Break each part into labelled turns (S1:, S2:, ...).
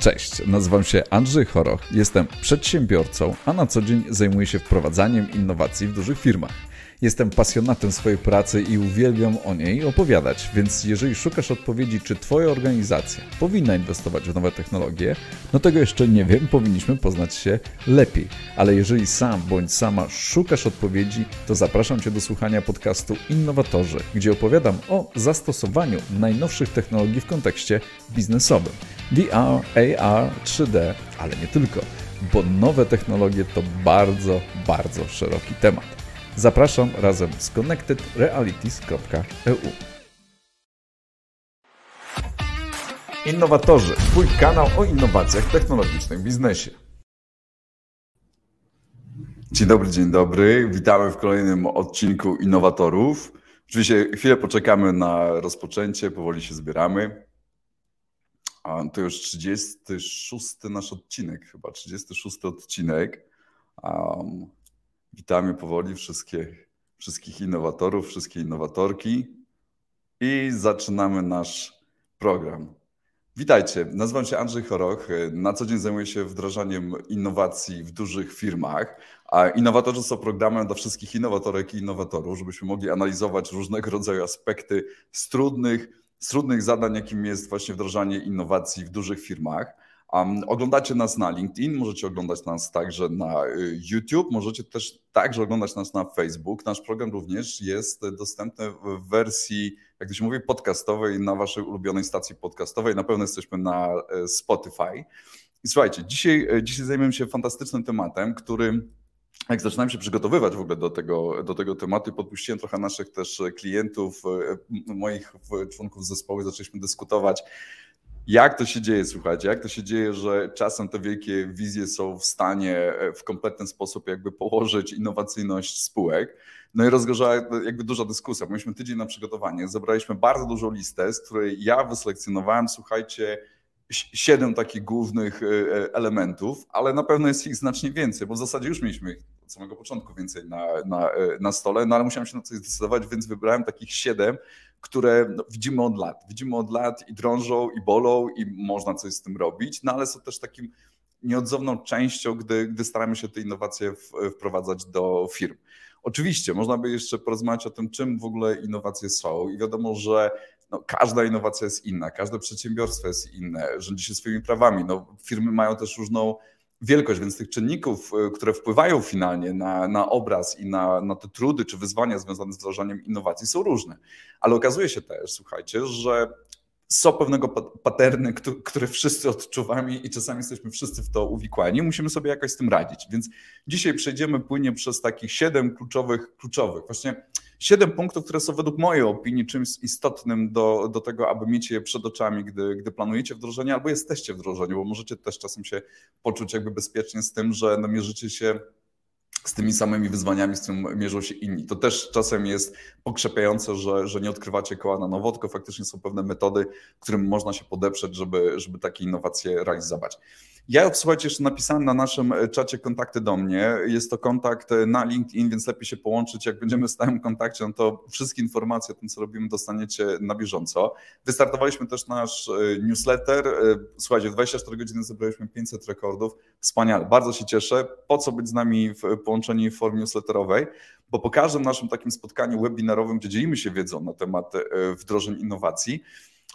S1: Cześć, nazywam się Andrzej Choroch, jestem przedsiębiorcą, a na co dzień zajmuję się wprowadzaniem innowacji w dużych firmach. Jestem pasjonatem swojej pracy i uwielbiam o niej opowiadać, więc jeżeli szukasz odpowiedzi, czy Twoja organizacja powinna inwestować w nowe technologie, no tego jeszcze nie wiem, powinniśmy poznać się lepiej. Ale jeżeli sam bądź sama szukasz odpowiedzi, to zapraszam Cię do słuchania podcastu Innowatorzy, gdzie opowiadam o zastosowaniu najnowszych technologii w kontekście biznesowym. VR, AR, 3D, ale nie tylko, bo nowe technologie to bardzo, bardzo szeroki temat. Zapraszam razem z connectedrealities.eu. Innowatorzy, Twój kanał o innowacjach technologicznych w biznesie. Dzień dobry, dzień dobry. Witamy w kolejnym odcinku Innowatorów. Oczywiście chwilę poczekamy na rozpoczęcie, powoli się zbieramy. A to już 36 nasz odcinek, chyba 36 odcinek. Um, Witamy powoli wszystkie, wszystkich innowatorów, wszystkie innowatorki i zaczynamy nasz program. Witajcie, nazywam się Andrzej Choroch. Na co dzień zajmuję się wdrażaniem innowacji w dużych firmach, a innowatorzy są programem dla wszystkich innowatorek i innowatorów, żebyśmy mogli analizować różnego rodzaju aspekty z trudnych, z trudnych zadań, jakim jest właśnie wdrażanie innowacji w dużych firmach. Um, oglądacie nas na LinkedIn, możecie oglądać nas także na y, YouTube, możecie też także oglądać nas na Facebook. Nasz program również jest dostępny w wersji, jak to się mówi, podcastowej na waszej ulubionej stacji podcastowej. Na pewno jesteśmy na e, Spotify. I słuchajcie, dzisiaj, e, dzisiaj zajmiemy się fantastycznym tematem, który jak zaczynałem się przygotowywać w ogóle do tego, do tego tematu, podpuściłem trochę naszych też klientów, e, moich członków zespołu, zaczęliśmy dyskutować jak to się dzieje, słuchajcie, jak to się dzieje, że czasem te wielkie wizje są w stanie e, w kompletny sposób jakby położyć innowacyjność spółek. No i rozgorzała jakby duża dyskusja. Mieliśmy tydzień na przygotowanie, zebraliśmy bardzo dużą listę, z której ja wyselekcjonowałem, słuchajcie, siedem takich głównych e, e, elementów, ale na pewno jest ich znacznie więcej, bo w zasadzie już mieliśmy od samego początku więcej na, na, na stole, no ale musiałem się na coś zdecydować, więc wybrałem takich siedem, które no, widzimy od lat. Widzimy od lat i drążą, i bolą, i można coś z tym robić, no ale są też takim nieodzowną częścią, gdy, gdy staramy się te innowacje wprowadzać do firm. Oczywiście, można by jeszcze porozmawiać o tym, czym w ogóle innowacje są, i wiadomo, że no, każda innowacja jest inna, każde przedsiębiorstwo jest inne, rządzi się swoimi prawami. No, firmy mają też różną wielkość, więc tych czynników, y, które wpływają finalnie na, na obraz i na, na te trudy czy wyzwania związane z wdrażaniem innowacji są różne. Ale okazuje się też, słuchajcie, że są pewnego paterny, które wszyscy odczuwamy i czasami jesteśmy wszyscy w to uwikłani. Musimy sobie jakoś z tym radzić. Więc dzisiaj przejdziemy płynie przez takich siedem kluczowych, kluczowych, właśnie siedem punktów, które są według mojej opinii czymś istotnym do, do tego, aby mieć je przed oczami, gdy, gdy planujecie wdrożenie albo jesteście w wdrożeniu, bo możecie też czasem się poczuć jakby bezpiecznie z tym, że namierzycie się z tymi samymi wyzwaniami, z którymi mierzą się inni. To też czasem jest pokrzepiające, że, że nie odkrywacie koła na nowo, tylko faktycznie są pewne metody, którym można się podeprzeć, żeby, żeby takie innowacje realizować. Ja, słuchajcie, jeszcze napisałem na naszym czacie kontakty do mnie. Jest to kontakt na LinkedIn, więc lepiej się połączyć. Jak będziemy w stałym kontakcie, no to wszystkie informacje o tym, co robimy, dostaniecie na bieżąco. Wystartowaliśmy też nasz e, newsletter. E, słuchajcie, w 24 godziny zebraliśmy 500 rekordów. Wspaniale, bardzo się cieszę. Po co być z nami w połączeni w formie newsletterowej? Bo po każdym naszym takim spotkaniu webinarowym, gdzie dzielimy się wiedzą na temat e, wdrożeń innowacji,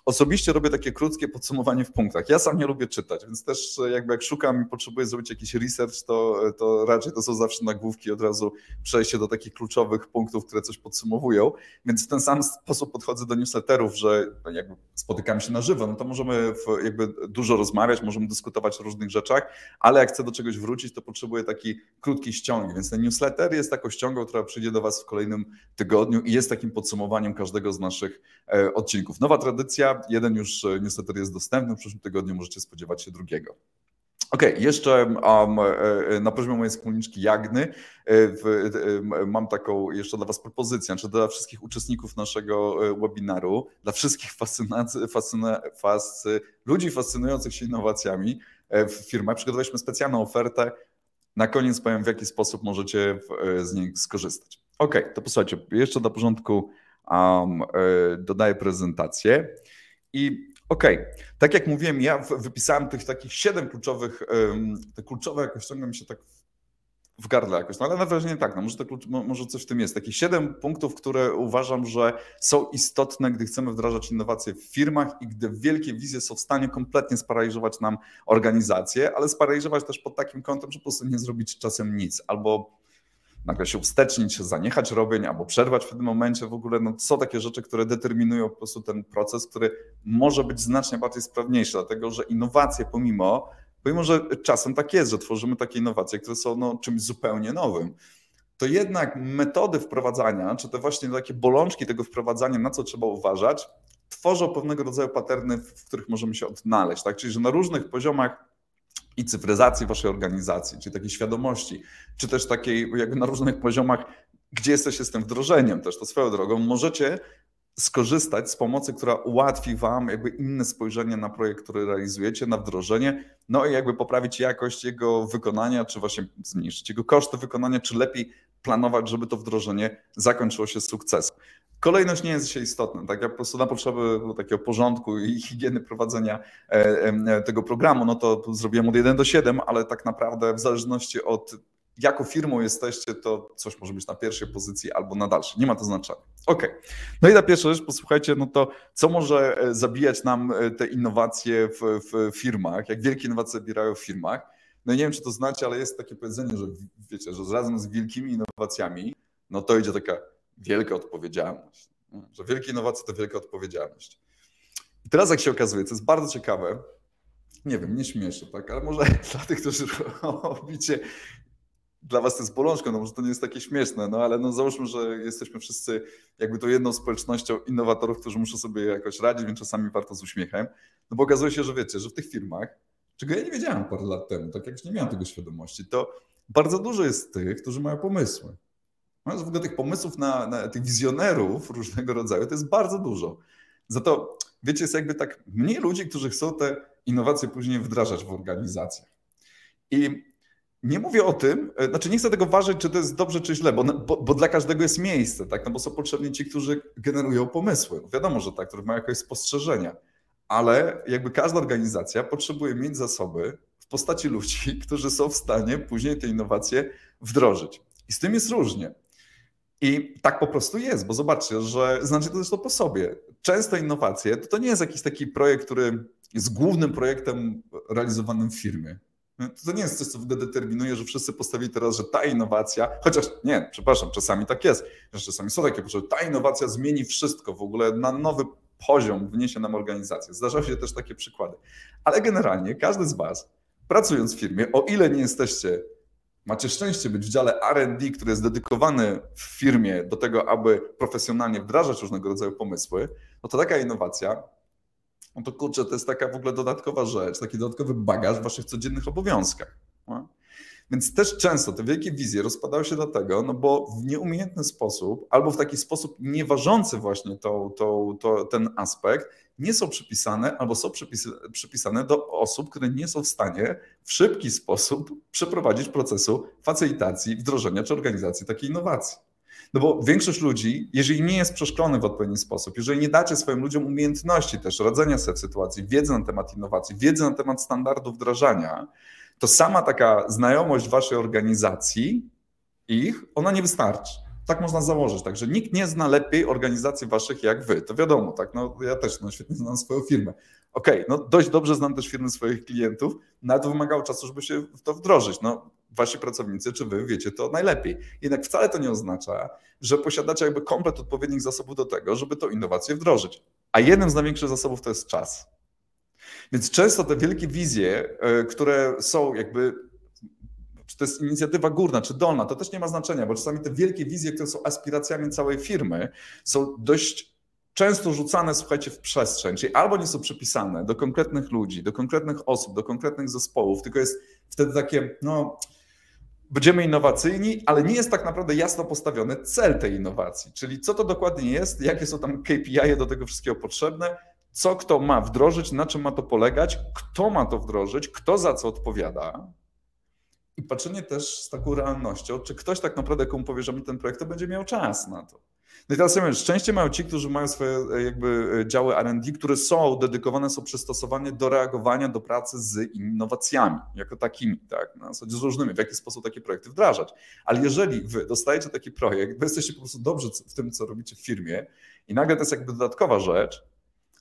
S1: Osobiście robię takie krótkie podsumowanie w punktach. Ja sam nie lubię czytać, więc też jakby jak szukam i potrzebuję zrobić jakiś research, to, to raczej to są zawsze nagłówki, od razu przejście do takich kluczowych punktów, które coś podsumowują. Więc w ten sam sposób podchodzę do newsletterów, że jakby spotykamy się na żywo, no to możemy jakby dużo rozmawiać, możemy dyskutować o różnych rzeczach, ale jak chcę do czegoś wrócić, to potrzebuję taki krótki ściąg. Więc ten newsletter jest taką ściągą, która przyjdzie do Was w kolejnym tygodniu i jest takim podsumowaniem każdego z naszych e, odcinków. Nowa tradycja, Jeden już e, niestety jest dostępny, w przyszłym tygodniu możecie spodziewać się drugiego. OK, jeszcze um, na poziomie mojej wspólniczki Jagny w, mam taką jeszcze dla Was propozycję, znaczy dla wszystkich uczestników naszego webinaru, dla wszystkich fascynacy, fascyna, fascy, ludzi fascynujących się innowacjami w firmach. Przygotowaliśmy specjalną ofertę. Na koniec powiem, w jaki sposób możecie z niej skorzystać. OK, to posłuchajcie, jeszcze do porządku um, dodaję prezentację. I Okej, okay. tak jak mówiłem, ja wypisałem tych takich siedem kluczowych, te kluczowe jakoś ściągną mi się tak w gardle jakoś, no ale na wrażenie tak, no może, to, może coś w tym jest. Takich siedem punktów, które uważam, że są istotne, gdy chcemy wdrażać innowacje w firmach i gdy wielkie wizje są w stanie kompletnie sparaliżować nam organizację, ale sparaliżować też pod takim kątem, że po prostu nie zrobić czasem nic, albo nagle się ustecznić, zaniechać robień albo przerwać w pewnym momencie w ogóle. No, są takie rzeczy, które determinują po prostu ten proces, który może być znacznie bardziej sprawniejszy, dlatego że innowacje pomimo, pomimo że czasem tak jest, że tworzymy takie innowacje, które są no, czymś zupełnie nowym, to jednak metody wprowadzania, czy te właśnie takie bolączki tego wprowadzania, na co trzeba uważać, tworzą pewnego rodzaju paterny, w których możemy się odnaleźć. Tak? Czyli, że na różnych poziomach i cyfryzacji waszej organizacji, czyli takiej świadomości, czy też takiej jakby na różnych poziomach, gdzie jesteście z tym wdrożeniem też, to swoją drogą, możecie skorzystać z pomocy, która ułatwi Wam jakby inne spojrzenie na projekt, który realizujecie, na wdrożenie, no i jakby poprawić jakość jego wykonania, czy właśnie zmniejszyć jego koszty wykonania, czy lepiej planować, żeby to wdrożenie zakończyło się sukcesem. Kolejność nie jest dzisiaj istotna. Tak, ja po prostu na potrzeby takiego porządku i higieny prowadzenia e, e, tego programu, no to zrobiłem od 1 do 7, ale tak naprawdę w zależności od jaką firmą jesteście, to coś może być na pierwszej pozycji albo na dalszej. Nie ma to znaczenia. Ok. No i na pierwsza rzecz, posłuchajcie, no to co może e, zabijać nam te innowacje w, w firmach, jak wielkie innowacje zabierają w firmach. No i nie wiem, czy to znacie, ale jest takie powiedzenie, że wiecie, że razem z wielkimi innowacjami, no to idzie taka wielka odpowiedzialność. Że wielkie innowacje to wielka odpowiedzialność. I teraz jak się okazuje, to jest bardzo ciekawe, nie wiem, nie śmieszę, tak, ale może dla tych, którzy robicie, dla was to jest bolączką, no może to nie jest takie śmieszne, no ale no załóżmy, że jesteśmy wszyscy jakby to jedną społecznością innowatorów, którzy muszą sobie jakoś radzić, więc czasami warto z uśmiechem, no bo okazuje się, że wiecie, że w tych firmach, czego ja nie wiedziałem parę lat temu, tak jak nie miałem tego świadomości, to bardzo dużo jest tych, którzy mają pomysły. Mając w ogóle tych pomysłów na, na, tych wizjonerów różnego rodzaju, to jest bardzo dużo. Za to, wiecie, jest jakby tak mniej ludzi, którzy chcą te innowacje później wdrażać w organizacjach. I nie mówię o tym, e, znaczy nie chcę tego ważyć, czy to jest dobrze, czy źle, bo, bo, bo, dla każdego jest miejsce, tak? No bo są potrzebni ci, którzy generują pomysły. Wiadomo, że tak, którzy mają jakieś spostrzeżenia, ale jakby każda organizacja potrzebuje mieć zasoby w postaci ludzi, którzy są w stanie później te innowacje wdrożyć. I z tym jest różnie. I tak po prostu jest, bo zobaczcie, że znaczy to zresztą po sobie. Często innowacje to, to nie jest jakiś taki projekt, który jest głównym projektem realizowanym w firmie. To nie jest coś, co determinuje, że wszyscy postawili teraz, że ta innowacja, chociaż nie, przepraszam, czasami tak jest, że czasami są takie potrzeby, ta innowacja zmieni wszystko w ogóle na nowy poziom, wniesie nam organizację. Zdarzają się też takie przykłady. Ale generalnie każdy z Was, pracując w firmie, o ile nie jesteście macie szczęście być w dziale RD, który jest dedykowany w firmie do tego, aby profesjonalnie wdrażać różnego rodzaju pomysły, no to taka innowacja, no to kurczę, to jest taka w ogóle dodatkowa rzecz, taki dodatkowy bagaż w waszych codziennych obowiązkach. No? Więc też często te wielkie wizje rozpadały się dlatego, no bo w nieumiejętny sposób, albo w taki sposób nieważący właśnie to, to, to, ten aspekt, nie są przypisane albo są przypisane do osób, które nie są w stanie w szybki sposób przeprowadzić procesu facylitacji, wdrożenia czy organizacji takiej innowacji. No bo większość ludzi, jeżeli nie jest przeszkolony w odpowiedni sposób, jeżeli nie dacie swoim ludziom umiejętności też radzenia sobie w sytuacji, wiedzy na temat innowacji, wiedzy na temat standardów wdrażania, to sama taka znajomość waszej organizacji, ich, ona nie wystarczy. Tak można założyć, także nikt nie zna lepiej organizacji waszych jak wy. To wiadomo, tak? No, ja też no, świetnie znam swoją firmę. Okej, okay, no dość dobrze znam też firmy swoich klientów, nawet to wymagało czasu, żeby się w to wdrożyć. No, wasi pracownicy czy wy wiecie to najlepiej. Jednak wcale to nie oznacza, że posiadacie jakby komplet odpowiednich zasobów do tego, żeby tą innowację wdrożyć. A jednym z największych zasobów to jest czas. Więc często te wielkie wizje, e, które są jakby, czy to jest inicjatywa górna, czy dolna, to też nie ma znaczenia, bo czasami te wielkie wizje, które są aspiracjami całej firmy, są dość często rzucane, słuchajcie, w przestrzeń, czyli albo nie są przypisane do konkretnych ludzi, do konkretnych osób, do konkretnych zespołów, tylko jest wtedy takie, no, będziemy innowacyjni, ale nie jest tak naprawdę jasno postawiony cel tej innowacji, czyli co to dokładnie jest, jakie są tam KPI do tego wszystkiego potrzebne, co kto ma wdrożyć, na czym ma to polegać, kto ma to wdrożyć, kto za co odpowiada. I patrzenie też z taką realnością, czy ktoś tak naprawdę, komu powierzamy ten projekt, to będzie miał czas na to. No i teraz ja szczęście mają ci, którzy mają swoje e, jakby e, działy R&D, które są dedykowane, są przystosowane do reagowania, do pracy z innowacjami, jako takimi, tak, na zasadzie z różnymi, w jaki sposób takie projekty wdrażać. Ale jeżeli wy dostajecie taki projekt, wy jesteście po prostu dobrzy w tym, co robicie w firmie i nagle to jest jakby dodatkowa rzecz,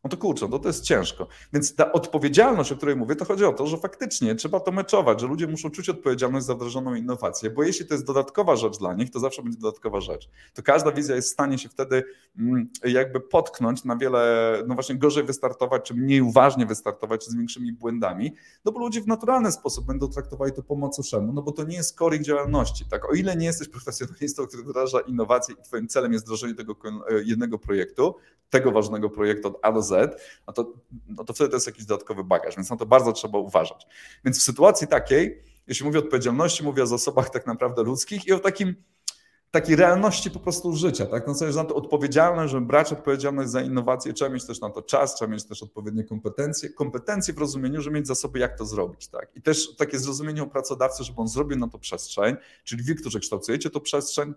S1: no to kurczę, no to jest ciężko. Więc ta odpowiedzialność, o której mówię, to chodzi o to, że faktycznie trzeba to meczować, że ludzie muszą czuć odpowiedzialność za wdrożoną innowację, bo jeśli to jest dodatkowa rzecz dla nich, to zawsze będzie dodatkowa rzecz. To każda wizja jest w stanie się wtedy mm, jakby potknąć na wiele, no właśnie gorzej wystartować, czy mniej uważnie wystartować, czy z większymi błędami, no bo ludzie w naturalny sposób będą traktowali to po macoszemu, no bo to nie jest core ich działalności, tak? O ile nie jesteś profesjonalistą, który wdraża innowacje i twoim celem jest wdrożenie tego jednego projektu, tego ważnego projektu od A do Z, no to, no to wtedy to jest jakiś dodatkowy bagaż, więc na to bardzo trzeba uważać. Więc w sytuacji takiej, jeśli mówię o odpowiedzialności, mówię o zasobach tak naprawdę ludzkich i o takim takiej realności po prostu życia, tak? No jest na to odpowiedzialność, żeby brać odpowiedzialność za innowacje, trzeba mieć też na to czas, trzeba mieć też odpowiednie kompetencje, kompetencje w rozumieniu, że mieć zasoby, jak to zrobić, tak? I też takie zrozumienie u pracodawcy, żeby on zrobił na to przestrzeń, czyli wy, którzy kształtujecie to przestrzeń,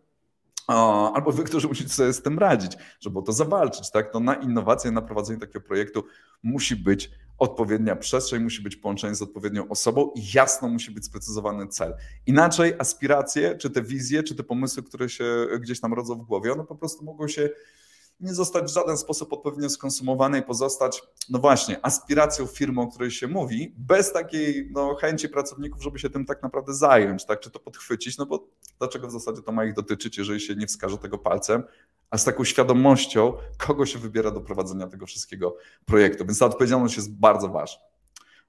S1: albo wy, którzy musicie sobie z tym radzić, żeby o to zawalczyć. Tak? To na innowację, na prowadzenie takiego projektu musi być odpowiednia przestrzeń, musi być połączenie z odpowiednią osobą i jasno musi być sprecyzowany cel. Inaczej aspiracje, czy te wizje, czy te pomysły, które się gdzieś tam rodzą w głowie, one po prostu mogą się nie zostać w żaden sposób odpowiednio skonsumowane i pozostać, no właśnie, aspiracją firmy, o której się mówi, bez takiej no, chęci pracowników, żeby się tym tak naprawdę zająć, tak, czy to podchwycić, no bo dlaczego w zasadzie to ma ich dotyczyć, jeżeli się nie wskaże tego palcem, a z taką świadomością, kogo się wybiera do prowadzenia tego wszystkiego projektu. Więc ta odpowiedzialność jest bardzo ważna.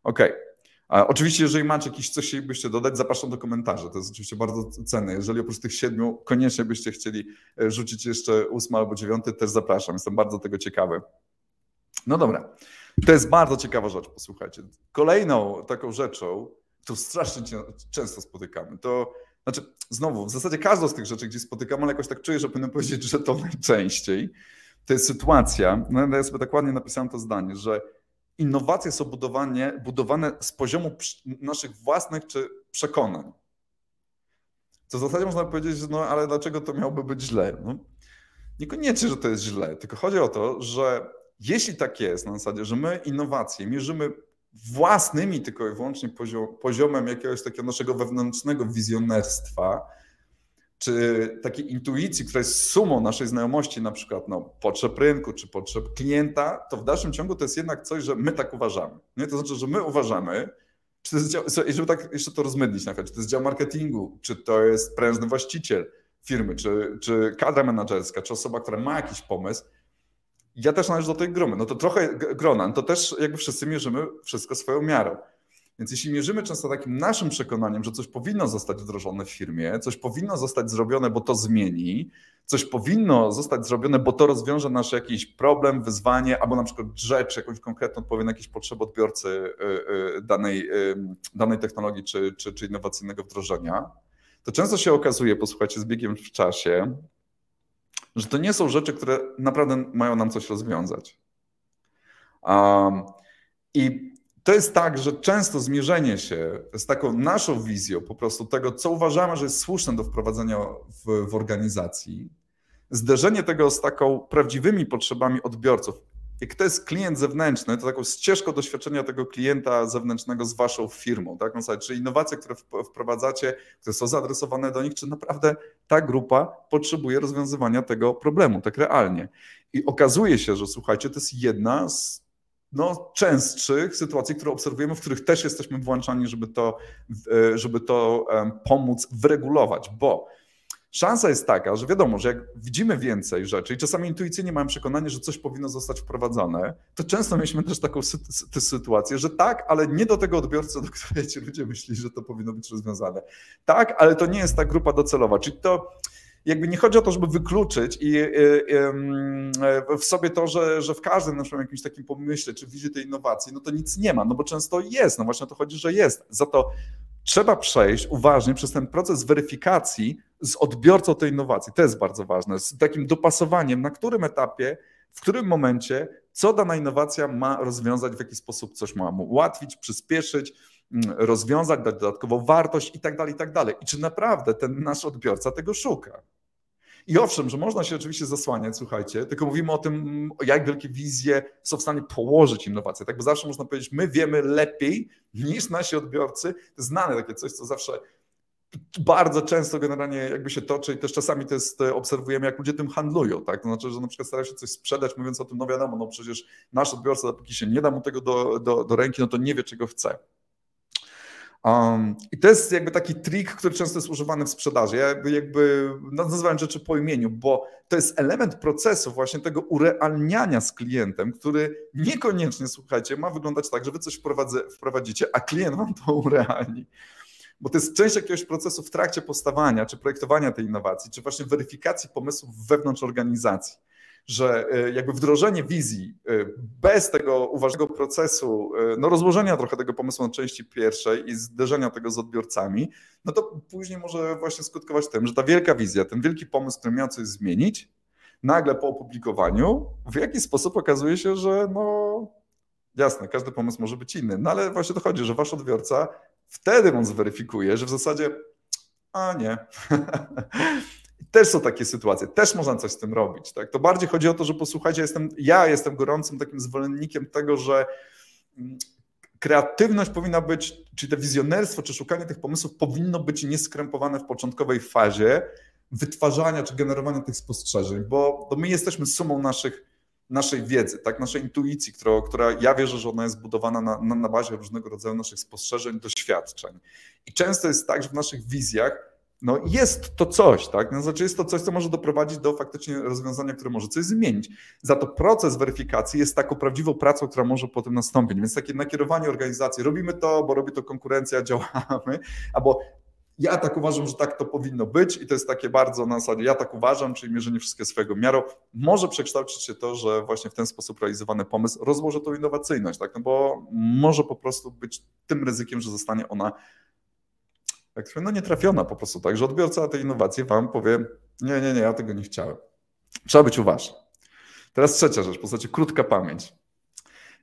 S1: Okej. Okay. Oczywiście, jeżeli macie jakieś coś byście dodać, zapraszam do komentarzy. To jest oczywiście bardzo cenne. Jeżeli oprócz tych siedmiu koniecznie byście chcieli e, rzucić jeszcze ósmy albo dziewiąty, też zapraszam. Jestem bardzo tego ciekawy. No dobra. To jest bardzo ciekawa rzecz, posłuchajcie. Kolejną taką rzeczą, którą strasznie często spotykamy, to znaczy, znowu, w zasadzie każdą z tych rzeczy, gdzie spotykamy, ale jakoś tak czuję, że powinienem powiedzieć, że to najczęściej, to jest sytuacja, no ja sobie tak ładnie napisałem to zdanie, że innowacje są budowanie, budowane z poziomu naszych własnych czy przekonań. Co w zasadzie można powiedzieć, że no ale dlaczego to miałoby być źle? No, niekoniecznie, że to jest źle, tylko chodzi o to, że jeśli tak jest na zasadzie, że my innowacje mierzymy własnymi tylko i wyłącznie poziom, poziomem jakiegoś takiego naszego wewnętrznego wizjonerstwa, czy takiej intuicji, która jest sumą naszej znajomości, na przykład no, potrzeb rynku, czy potrzeb klienta, to w dalszym ciągu to jest jednak coś, że my tak uważamy. Nie? To znaczy, że my uważamy, czy to jest dział, żeby tak jeszcze to rozmydlić na przykład, czy to jest dział marketingu, czy to jest prężny właściciel firmy, czy, czy kadra menedżerska, czy osoba, która ma jakiś pomysł, ja też należę do tej gromy. No to trochę grona, no to też jakby wszyscy mierzymy wszystko swoją miarą. Więc jeśli mierzymy często takim naszym przekonaniem, że coś powinno zostać wdrożone w firmie, coś powinno zostać zrobione, bo to zmieni, coś powinno zostać zrobione, bo to rozwiąże nasz jakiś problem, wyzwanie, albo na przykład rzecz, jakąś konkretną odpowie na jakieś potrzeby odbiorcy y, y, danej, y, danej technologii czy, czy, czy innowacyjnego wdrożenia, to często się okazuje, posłuchajcie, z biegiem w czasie, że to nie są rzeczy, które naprawdę mają nam coś rozwiązać. Um, I to jest tak, że często zmierzenie się z taką naszą wizją po prostu tego, co uważamy, że jest słuszne do wprowadzenia w, w organizacji, zderzenie tego z taką prawdziwymi potrzebami odbiorców. Jak to jest klient zewnętrzny, to taką ścieżką doświadczenia tego klienta zewnętrznego z waszą firmą, tak? No, czy innowacje, które wprowadzacie, które są zaadresowane do nich, czy naprawdę ta grupa potrzebuje rozwiązywania tego problemu, tak realnie. I okazuje się, że słuchajcie, to jest jedna z no, częstszych sytuacji, które obserwujemy, w których też jesteśmy włączani, żeby to, e, żeby to pomóc wyregulować, bo szansa jest taka, że wiadomo, że jak widzimy więcej rzeczy i czasami intuicyjnie mamy przekonanie, że coś powinno zostać wprowadzone, to często mieliśmy też taką sy sytuację, że tak, ale nie do tego odbiorcy, do której ci ludzie myśleli, że to powinno być rozwiązane. Tak, ale to nie jest ta grupa docelowa, czyli to jakby nie chodzi o to, żeby wykluczyć i, w sobie to, że, że w każdym naszym jakimś takim pomyśle czy wizji tej innowacji, no to nic nie ma, no bo często jest, no właśnie o to chodzi, że jest. Za to trzeba przejść uważnie przez ten proces weryfikacji z odbiorcą tej innowacji. To jest bardzo ważne, z takim dopasowaniem, na którym etapie, w którym momencie, co dana innowacja ma rozwiązać, w jaki sposób coś ma mu ułatwić, przyspieszyć, mm, rozwiązać, dać dodatkową wartość i tak dalej, i tak dalej. I czy naprawdę ten nasz odbiorca tego szuka? I owszem, że można się oczywiście zasłaniać, słuchajcie, tylko mówimy o tym, jak wielkie wizje są w stanie położyć innowacje. Tak, bo zawsze można powiedzieć, my wiemy lepiej niż nasi odbiorcy. To znane takie coś, co zawsze bardzo często generalnie jakby się toczy i też czasami to jest, obserwujemy, jak ludzie tym handlują, tak? To znaczy, że na przykład starają się coś sprzedać, mówiąc o tym, no wiadomo, no przecież nasz odbiorca, dopóki się nie da mu tego do, do, do ręki, no to nie wie, czego chce. Um, I to jest jakby taki trik, który często jest używany w sprzedaży. Ja jakby, jakby nazywam rzeczy po imieniu, bo to jest element procesu właśnie tego urealniania z klientem, który niekoniecznie, słuchajcie, ma wyglądać tak, że wy coś wprowadzicie, a klient wam to urealni bo to jest część jakiegoś procesu w trakcie powstawania, czy projektowania tej innowacji, czy właśnie weryfikacji pomysłów wewnątrz organizacji. Że e, jakby wdrożenie wizji e, bez tego uważnego procesu, e, no rozłożenia trochę tego pomysłu na części pierwszej i zderzenia tego z odbiorcami, no to później może właśnie skutkować tym, że ta wielka wizja, ten wielki pomysł, który miał coś zmienić, nagle po opublikowaniu w jakiś sposób okazuje się, że no jasne, każdy pomysł może być inny, no ale właśnie to chodzi, że wasz odbiorca Wtedy on zweryfikuje, że w zasadzie, a nie. też są takie sytuacje, też można coś z tym robić. Tak? To bardziej chodzi o to, że posłuchajcie, jestem, ja jestem gorącym takim zwolennikiem tego, że mm, kreatywność powinna być, czy to wizjonerstwo, czy szukanie tych pomysłów powinno być nieskrępowane w początkowej fazie wytwarzania czy generowania tych spostrzeżeń, bo my jesteśmy sumą naszych naszej wiedzy, tak, naszej intuicji, która, która ja wierzę, że ona jest budowana na, na, na bazie różnego rodzaju naszych spostrzeżeń, doświadczeń. I często jest tak, że w naszych wizjach no jest to coś, tak? No, znaczy jest to coś, co może doprowadzić do faktycznie rozwiązania, które może coś zmienić. Za to proces weryfikacji jest taką prawdziwą pracą, która może potem nastąpić. Więc takie nakierowanie organizacji, robimy to, bo robi to konkurencja, działamy, albo ja tak uważam, że tak to powinno być i to jest takie bardzo na zasadzie ja tak uważam, czyli mierzenie wszystkie swojego miaru. Może przekształcić się to, że właśnie w ten sposób realizowany pomysł rozłoży tą innowacyjność, tak? no bo może po prostu być tym ryzykiem, że zostanie ona jak no nie trafiona po prostu tak, że odbiorca tej innowacji wam powie nie, nie, nie, ja tego nie chciałem. Trzeba być uważny. Teraz trzecia rzecz, w postaci krótka pamięć.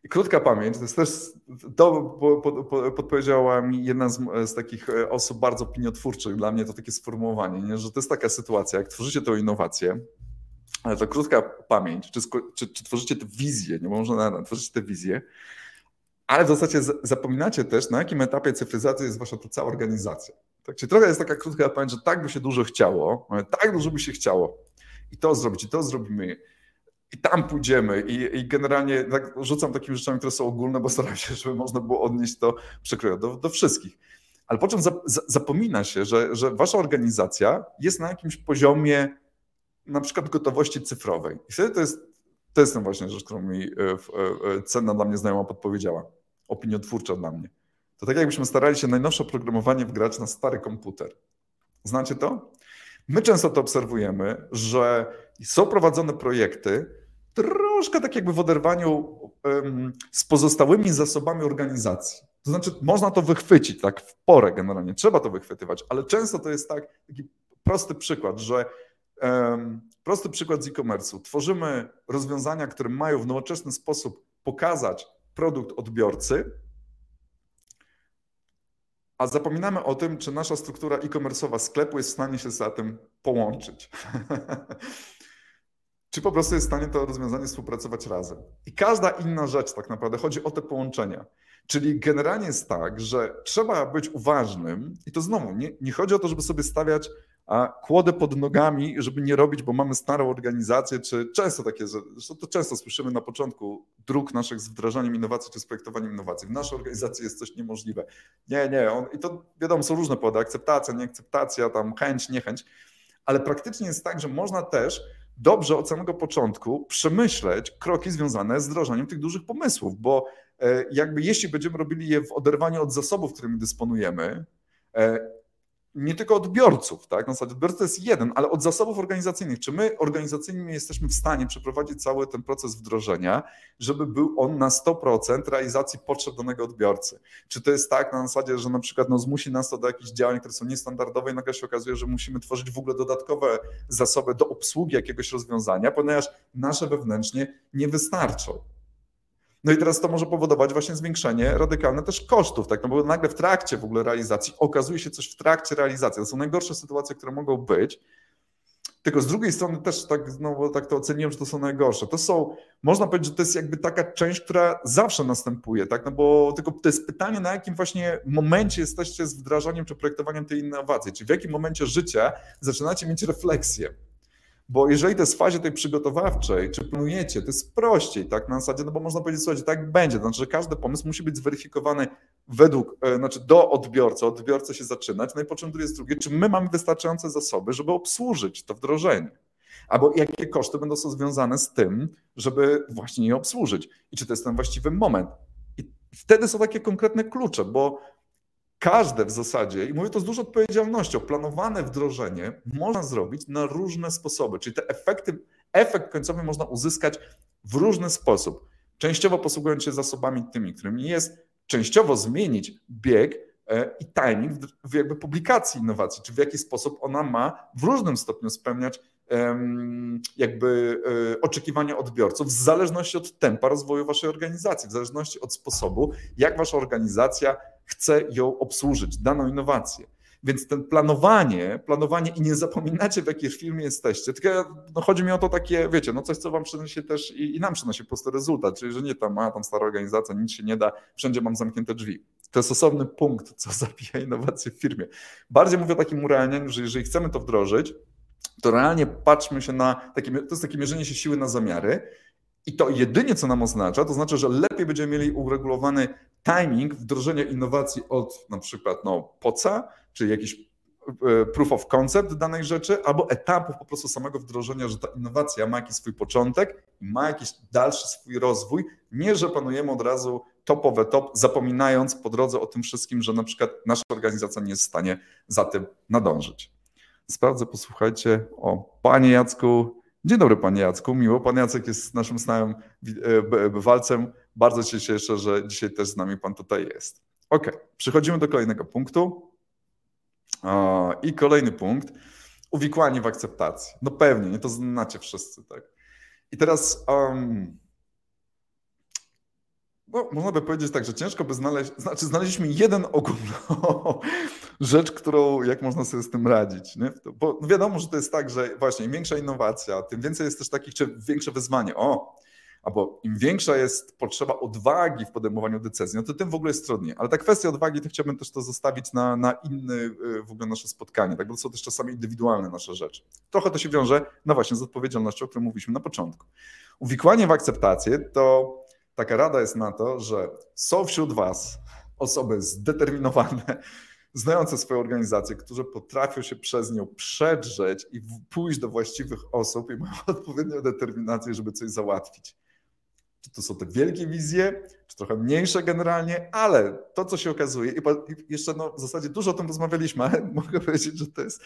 S1: I krótka pamięć, to jest też, to podpowiedziała mi jedna z, z, takich e, osób bardzo opiniotwórczych, dla mnie to takie sformułowanie, nie? że to jest taka sytuacja, jak tworzycie tę innowację, ale to krótka pamięć, czy, czy, czy tworzycie tę wizję, nie można tworzycie tę wizję, ale w zasadzie zapominacie też, na jakim etapie cyfryzacji jest wasza ta cała organizacja. Tak, czyli trochę jest taka krótka pamięć, że tak by się dużo chciało, tak dużo by się chciało i to zrobić, i to zrobimy, i tam pójdziemy i, i generalnie tak rzucam takimi rzeczami, które są ogólne, bo staram się, żeby można było odnieść to przekrojowo do, do wszystkich. Ale po czym za, za, zapomina się, że, że wasza organizacja jest na jakimś poziomie na przykład gotowości cyfrowej. I wtedy to jest, to jest właśnie rzecz, którą mi e, e, cenna dla mnie znajoma podpowiedziała, opiniotwórcza dla mnie. To tak jakbyśmy starali się najnowsze oprogramowanie wgrać na stary komputer. Znacie to? My często to obserwujemy, że są prowadzone projekty troszkę tak jakby w oderwaniu z pozostałymi zasobami organizacji. To znaczy, można to wychwycić tak w porę generalnie, trzeba to wychwytywać, ale często to jest tak, taki prosty przykład, że um, prosty przykład z e-commerce'u. Tworzymy rozwiązania, które mają w nowoczesny sposób pokazać produkt odbiorcy, a zapominamy o tym, czy nasza struktura e-commerce'owa sklepu jest w stanie się za tym połączyć. czy po prostu jest w stanie to rozwiązanie współpracować razem. I każda inna rzecz tak naprawdę chodzi o te połączenia. Czyli generalnie jest tak, że trzeba być uważnym i to znowu, nie, nie chodzi o to, żeby sobie stawiać a kłodę pod nogami, żeby nie robić, bo mamy starą organizację, czy często takie, zresztą to często słyszymy na początku dróg naszych z wdrażaniem innowacji czy z projektowaniem innowacji. W naszej organizacji jest coś niemożliwe. Nie, nie, on, i to wiadomo, są różne powody, akceptacja, nieakceptacja, tam chęć, niechęć, ale praktycznie jest tak, że można też dobrze od samego początku przemyśleć kroki związane z wdrażaniem tych dużych pomysłów, bo jakby jeśli będziemy robili je w oderwaniu od zasobów, którymi dysponujemy, e, nie tylko odbiorców, tak? Na zasadzie odbiorca jest jeden, ale od zasobów organizacyjnych. Czy my organizacyjnie jesteśmy w stanie przeprowadzić cały ten proces wdrożenia, żeby był on na 100% realizacji potrzeb danego odbiorcy? Czy to jest tak na zasadzie, że na przykład no, zmusi nas to do jakichś działań, które są niestandardowe i nagle się okazuje, że musimy tworzyć w ogóle dodatkowe zasoby do obsługi jakiegoś rozwiązania, ponieważ nasze wewnętrznie nie wystarczą. No i teraz to może powodować właśnie zwiększenie radykalne też kosztów, tak? No bo nagle w trakcie w ogóle realizacji okazuje się coś w trakcie realizacji. To są najgorsze sytuacje, które mogą być. Tylko z drugiej strony też tak, no tak to oceniłem, że to są najgorsze. To są, można powiedzieć, że to jest jakby taka część, która zawsze następuje, tak? No bo tylko to jest pytanie, na jakim właśnie momencie jesteście z wdrażaniem czy projektowaniem tej innowacji, czy w jakim momencie życia zaczynacie mieć refleksję. Bo jeżeli to jest w fazie tej przygotowawczej, czy planujecie, to jest prościej, tak, na zasadzie, no bo można powiedzieć, słuchajcie, tak będzie, to znaczy, że każdy pomysł musi być zweryfikowany według, e, znaczy do odbiorcy, odbiorcy się zaczynać, no i po czym drugie jest drugie, czy my mamy wystarczające zasoby, żeby obsłużyć to wdrożenie, albo jakie koszty będą są związane z tym, żeby właśnie je obsłużyć? I czy to jest ten właściwy moment. I wtedy są takie konkretne klucze, bo każde w zasadzie, i mówię to z dużą odpowiedzialnością, planowane wdrożenie można zrobić na różne sposoby, czyli te efekty, efekt końcowy można uzyskać w różny sposób. Częściowo posługując się zasobami tymi, którymi jest, częściowo zmienić bieg e, i timing w jakby publikacji innowacji, czy w jaki sposób ona ma w różnym stopniu spełniać jakby e, oczekiwania odbiorców w zależności od tempa rozwoju waszej organizacji, w zależności od sposobu, jak wasza organizacja chce ją obsłużyć, daną innowację. Więc ten planowanie, planowanie i nie zapominacie w jakiej firmie jesteście, tylko no chodzi mi o to takie, wiecie, no coś, co wam przynosi też i, i nam przynosi po prostu rezultat, czyli że nie tam, a tam stara organizacja, nic się nie da, wszędzie mam zamknięte drzwi. To jest osobny punkt, co zabija innowacje w firmie. Bardziej mówię o takim urealnieniu, że jeżeli chcemy to wdrożyć, to realnie patrzmy się na, takie, to jest takie mierzenie się siły na zamiary i to jedynie co nam oznacza, to znaczy, że lepiej będziemy mieli uregulowany timing wdrożenia innowacji od na przykład no, POCA, czy jakiś e, proof of concept danej rzeczy, albo etapów po prostu samego wdrożenia, że ta innowacja ma jakiś swój początek i ma jakiś dalszy swój rozwój, nie że panujemy od razu topowe top, zapominając po drodze o tym wszystkim, że na przykład nasza organizacja nie jest w stanie za tym nadążyć. Sprawdzę, posłuchajcie. O, panie Jacku. Dzień dobry, panie Jacku. Miło. Pan Jacek jest naszym stałym e, bywalcem. Bardzo się cieszę, że dzisiaj też z nami pan tutaj jest. Ok, przechodzimy do kolejnego punktu. I kolejny punkt. Uwikłanie w akceptacji. No pewnie, nie to znacie wszyscy, tak? I teraz um, no, można by powiedzieć tak, że ciężko by znaleźć, znaczy znaleźliśmy jeden ogólną rzecz, którą, jak można sobie z tym radzić, nie? Bo wiadomo, że to jest tak, że właśnie im większa innowacja, tym więcej jest też takich, czy większe wyzwanie, o, albo im większa jest potrzeba odwagi w podejmowaniu decyzji, no to tym w ogóle jest trudniej. Ale ta kwestia odwagi, to chciałbym też to zostawić na, na inne y, w ogóle nasze spotkanie, tak? bo to są też czasami indywidualne nasze rzeczy. Trochę to się wiąże, no właśnie, z odpowiedzialnością, o której mówiliśmy na początku. Uwikłanie w akceptację to taka rada jest na to, że są wśród Was osoby zdeterminowane, znające swoją organizację, które potrafią się przez nią przedrzeć i pójść do właściwych osób i mają odpowiednią determinację, żeby coś załatwić. Czy to są te wielkie wizje, czy trochę mniejsze generalnie, ale to, co się okazuje, i jeszcze no, w zasadzie dużo o tym rozmawialiśmy, ale mogę powiedzieć, że to jest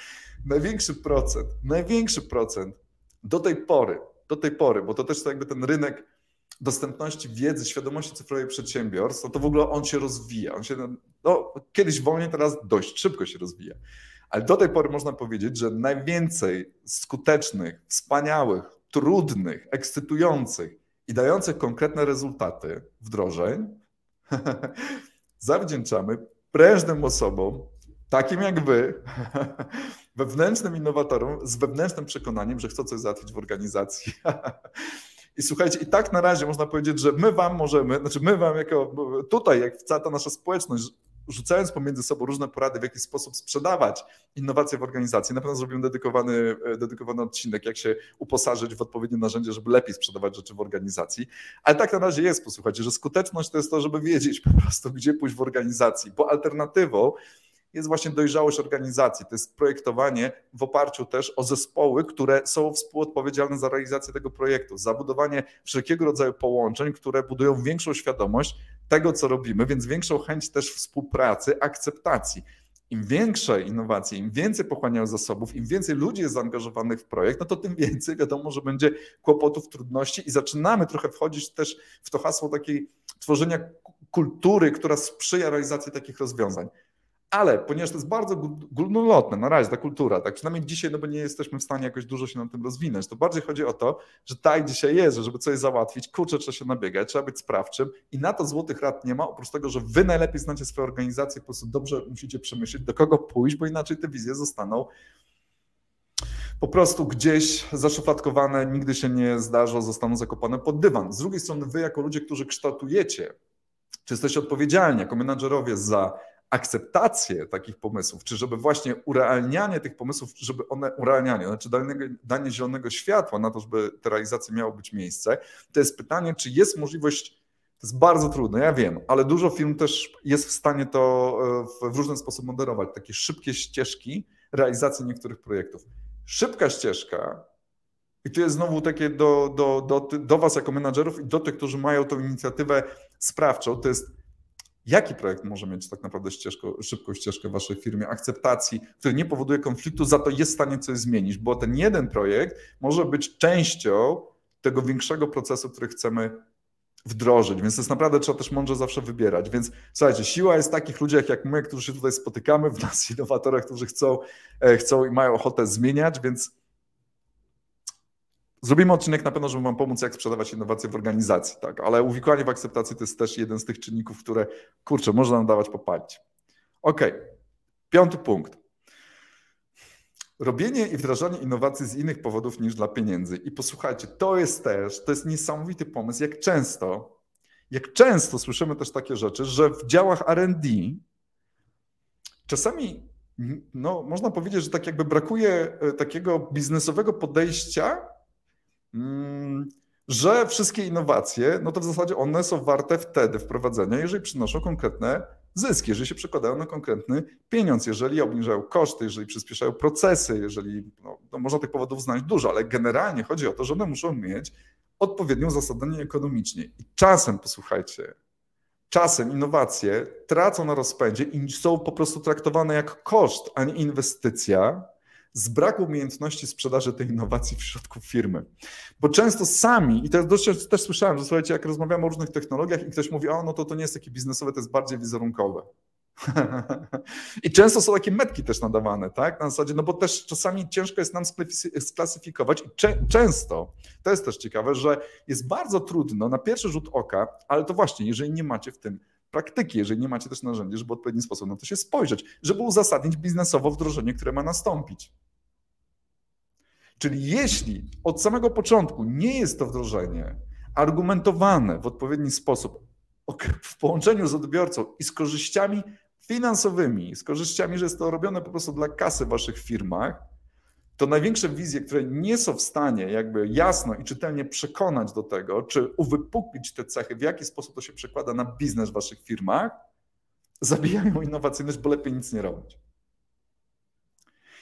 S1: największy procent, największy procent do tej pory, do tej pory, bo to też to jakby ten rynek dostępności wiedzy, świadomości cyfrowej przedsiębiorstw, to, to w ogóle on się rozwija. On się, no, kiedyś wolniej, teraz dość szybko się rozwija. Ale do tej pory można powiedzieć, że najwięcej skutecznych, wspaniałych, trudnych, ekscytujących i dających konkretne rezultaty wdrożeń zawdzięczamy prężnym osobom, takim jak wy, wewnętrznym innowatorom z wewnętrznym przekonaniem, że chcą coś załatwić w organizacji. I słuchajcie, i tak na razie można powiedzieć, że my wam możemy, znaczy my wam jako tutaj, jak cała ta nasza społeczność, rzucając pomiędzy sobą różne porady, w jaki sposób sprzedawać innowacje w organizacji. Na pewno zrobimy dedykowany, dedykowany odcinek, jak się uposażyć w odpowiednie narzędzie, żeby lepiej sprzedawać rzeczy w organizacji. Ale tak na razie jest, posłuchajcie, że skuteczność to jest to, żeby wiedzieć po prostu, gdzie pójść w organizacji, bo alternatywą jest właśnie dojrzałość organizacji. To jest projektowanie w oparciu też o zespoły, które są współodpowiedzialne za realizację tego projektu, zabudowanie wszelkiego rodzaju połączeń, które budują większą świadomość tego, co robimy, więc większą chęć też współpracy, akceptacji. Im większe innowacje, im więcej pochłaniają zasobów, im więcej ludzi jest zaangażowanych w projekt, no to tym więcej wiadomo, że będzie kłopotów, trudności i zaczynamy trochę wchodzić też w to hasło takiej tworzenia kultury, która sprzyja realizacji takich rozwiązań. Ale ponieważ to jest bardzo górnolotne na razie ta kultura, tak przynajmniej dzisiaj, no bo nie jesteśmy w stanie jakoś dużo się na tym rozwinąć, to bardziej chodzi o to, że tak dzisiaj jest, że żeby coś załatwić, kurczę, trzeba się nabiegać, trzeba być sprawczym i na to złotych rad nie ma, oprócz tego, że wy najlepiej znacie swoją organizację, po prostu dobrze musicie przemyśleć, do kogo pójść, bo inaczej te wizje zostaną po prostu gdzieś zaszufladkowane, nigdy się nie zdarzą, zostaną zakopane pod dywan. Z drugiej strony, wy, jako ludzie, którzy kształtujecie, czy jesteście odpowiedzialni jako menadżerowie za akceptację takich pomysłów, czy żeby właśnie urealnianie tych pomysłów, żeby one urealnianie, znaczy danie, zielonego światła na to, żeby te realizacje miało być miejsce, to jest pytanie, czy jest możliwość, to jest bardzo trudne, ja wiem, ale dużo firm też jest w stanie to e, w różny sposób moderować, takie szybkie ścieżki realizacji niektórych projektów. Szybka ścieżka, i tu jest znowu takie do, do, do, do Was jako menadżerów i do tych, którzy mają tą inicjatywę sprawczą, to jest jaki projekt może mieć tak naprawdę ścieżkę, szybką ścieżkę w Waszej firmie, akceptacji, który nie powoduje konfliktu, za to jest w stanie coś zmienić, bo ten jeden projekt może być częścią tego większego procesu, który chcemy wdrożyć, więc to jest naprawdę trzeba też mądrze zawsze wybierać. Więc słuchajcie, siła jest takich ludziach jak my, którzy się tutaj spotykamy, w nas innowatorach, którzy chcą, e, chcą i mają ochotę zmieniać, więc Zrobimy odcinek na pewno, żeby Wam pomóc, jak sprzedawać innowacje w organizacji, tak? ale uwikłanie w akceptacji to jest też jeden z tych czynników, które, kurczę, można nam dawać popalić. Ok, piąty punkt. Robienie i wdrażanie innowacji z innych powodów niż dla pieniędzy. I posłuchajcie, to jest też, to jest niesamowity pomysł, jak często, jak często słyszymy też takie rzeczy, że w działach R&D czasami, no, można powiedzieć, że tak jakby brakuje e, takiego biznesowego podejścia że wszystkie innowacje, no to w zasadzie one są warte wtedy wprowadzenia, jeżeli przynoszą konkretne zyski, jeżeli się przekładają na konkretny pieniądz, jeżeli obniżają koszty, jeżeli przyspieszają procesy, jeżeli, no, no można tych powodów znaleźć dużo, ale generalnie chodzi o to, że one muszą mieć odpowiednią zasadanie ekonomicznie. I czasem, posłuchajcie, czasem innowacje tracą na rozpędzie i są po prostu traktowane jak koszt, a nie inwestycja, z braku umiejętności sprzedaży tej innowacji w środku firmy. Bo często sami, i to też, też słyszałem, że słuchajcie, jak rozmawiamy o różnych technologiach i ktoś mówi, o no to to nie jest takie biznesowe, to jest bardziej wizerunkowe. I często są takie metki też nadawane, tak? Na zasadzie, no bo też czasami ciężko jest nam sklasyfikować i cze często, to jest też ciekawe, że jest bardzo trudno na pierwszy rzut oka, ale to właśnie, jeżeli nie macie w tym praktyki, jeżeli nie macie też narzędzi, żeby w odpowiedni sposób na to się spojrzeć, żeby uzasadnić biznesowo wdrożenie, które ma nastąpić. Czyli jeśli od samego początku nie jest to wdrożenie argumentowane w odpowiedni sposób w połączeniu z odbiorcą i z korzyściami finansowymi, z korzyściami, że jest to robione po prostu dla kasy w waszych firmach, to największe wizje, które nie są w stanie jakby jasno i czytelnie przekonać do tego, czy uwypuklić te cechy, w jaki sposób to się przekłada na biznes w waszych firmach, zabijają innowacyjność, bo lepiej nic nie robić.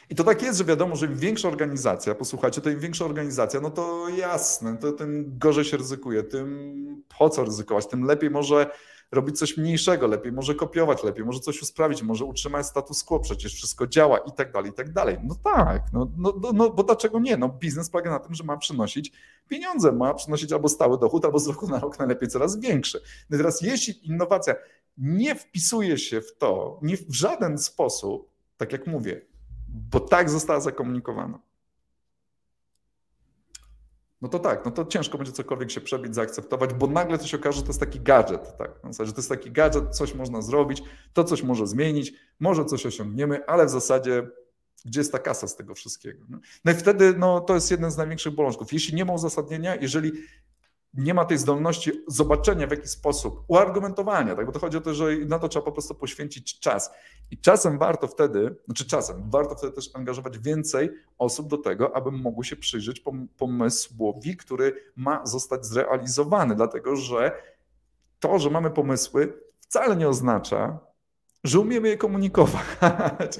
S1: I to tak jest, że wiadomo, że im większa organizacja, posłuchajcie, to im większa organizacja, no to jasne, to tym gorzej się ryzykuje, tym po co ryzykować, tym lepiej może robić coś mniejszego, lepiej może kopiować, lepiej może coś usprawić, może utrzymać status quo, przecież wszystko działa i tak dalej, i tak dalej. No tak, no, no, no, no bo dlaczego nie? No biznes polega na tym, że ma przynosić pieniądze, ma przynosić albo stały dochód, albo z roku na rok najlepiej coraz większy. No teraz jeśli innowacja nie wpisuje się w to, nie w żaden sposób, tak jak mówię, bo tak została zakomunikowana, no to tak, no to ciężko będzie cokolwiek się przebić, zaakceptować, bo nagle to się okaże, że to jest taki gadżet, tak? W zasadzie to jest taki gadżet, coś można zrobić, to coś może zmienić, może coś osiągniemy, ale w zasadzie gdzie jest ta kasa z tego wszystkiego? No i wtedy no, to jest jeden z największych bolączków. Jeśli nie ma uzasadnienia, jeżeli nie ma tej zdolności zobaczenia w jaki sposób, uargumentowania, tak? bo to chodzi o to, że na to trzeba po prostu poświęcić czas. I czasem warto wtedy, znaczy czasem, warto wtedy też angażować więcej osób do tego, aby mogły się przyjrzeć pomysłowi, który ma zostać zrealizowany, dlatego że to, że mamy pomysły, wcale nie oznacza, że umiemy je komunikować.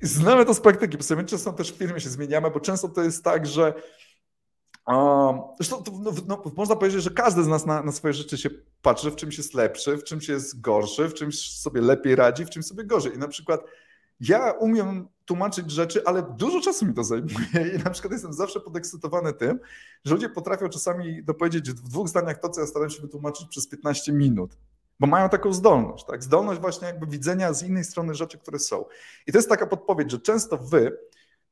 S1: Znamy to z praktyki, bo często też w firmie się zmieniamy, bo często to jest tak, że Zresztą no, no, można powiedzieć, że każdy z nas na, na, swoje rzeczy się patrzy, w czymś jest lepszy, w czymś jest gorszy, w czymś sobie lepiej radzi, w czymś sobie gorzej. I na przykład ja umiem tłumaczyć rzeczy, ale dużo czasu mi to zajmuje i na przykład jestem zawsze podekscytowany tym, że ludzie potrafią czasami dopowiedzieć w dwóch zdaniach to, co ja staram się wytłumaczyć przez 15 minut. Bo mają taką zdolność, tak? Zdolność właśnie jakby widzenia z innej strony rzeczy, które są. I to jest taka podpowiedź, że często wy,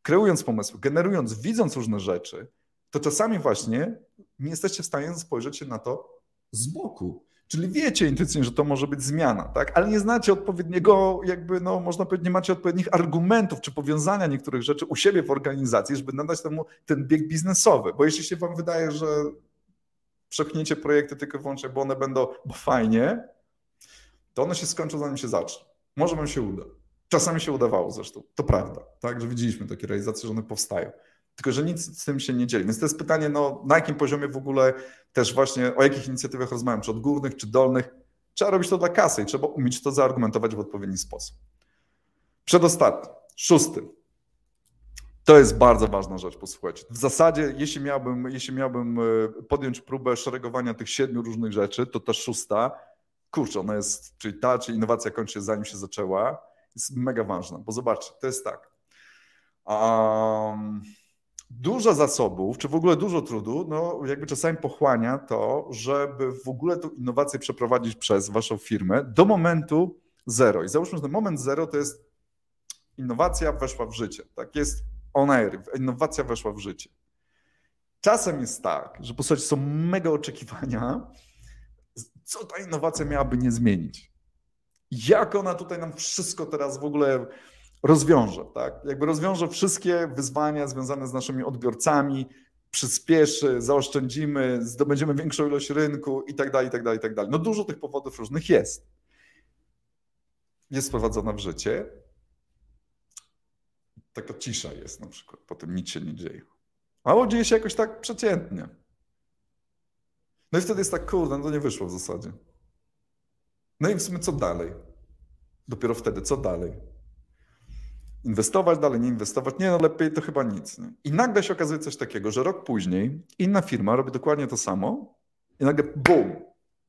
S1: kreując pomysły, generując, widząc różne rzeczy, to czasami właśnie nie jesteście w stanie spojrzeć się na to z boku. Czyli wiecie intuicyjnie, że to może być zmiana, tak? Ale nie znacie odpowiedniego, jakby, no, można powiedzieć, nie macie odpowiednich argumentów czy powiązania niektórych rzeczy u siebie w organizacji, żeby nadać temu ten bieg biznesowy. Bo jeśli się wam wydaje, że przepchnięcie projekty tylko wyłącznie, bo one będą, bo fajnie, to one się skończą zanim się zacznie. Może wam się uda. Czasami się udawało zresztą, to prawda, tak, że widzieliśmy takie realizacje, że one powstają. Tylko, że nic z tym się nie dzieje. Więc to jest pytanie, no, na jakim poziomie w ogóle też właśnie, o jakich inicjatywach rozmawiam, czy od górnych, czy dolnych. Trzeba robić to dla kasy i trzeba umieć to zaargumentować w odpowiedni sposób. Przedostatni, szósty. To jest bardzo ważna rzecz, posłuchajcie. W zasadzie, jeśli miałbym, jeśli miałbym e, podjąć próbę szeregowania tych siedmiu różnych rzeczy, to ta szósta, kurczę, ona jest, czyli ta, czy innowacja kończy się zanim się zaczęła, jest mega ważna, bo zobaczcie, to jest tak. Um, dużo zasobów, czy w ogóle dużo trudu, no jakby czasami pochłania to, żeby w ogóle tą innowację przeprowadzić przez waszą firmę do momentu zero. I załóżmy, że ten moment zero to jest innowacja weszła w życie. Tak jest on air, innowacja weszła w życie. Czasem jest tak, że po są mega oczekiwania, co ta innowacja miałaby nie zmienić. Jak ona tutaj nam wszystko teraz w ogóle rozwiąże, tak? Jakby rozwiąże wszystkie wyzwania związane z naszymi odbiorcami, przyspieszy, zaoszczędzimy, zdobędziemy większą ilość rynku i tak dalej, i tak dalej, i tak dalej. No dużo tych powodów różnych jest. Jest wprowadzona w życie. Taka cisza jest na przykład, potem nic się nie dzieje. Albo dzieje się jakoś tak przeciętnie. No i wtedy jest tak, kurde, no to nie wyszło w zasadzie. No i w sumie co dalej? Dopiero wtedy, co dalej? Inwestować dalej, nie inwestować? Nie, no lepiej to chyba nic. Nie? I nagle się okazuje coś takiego, że rok później inna firma robi dokładnie to samo i nagle bum,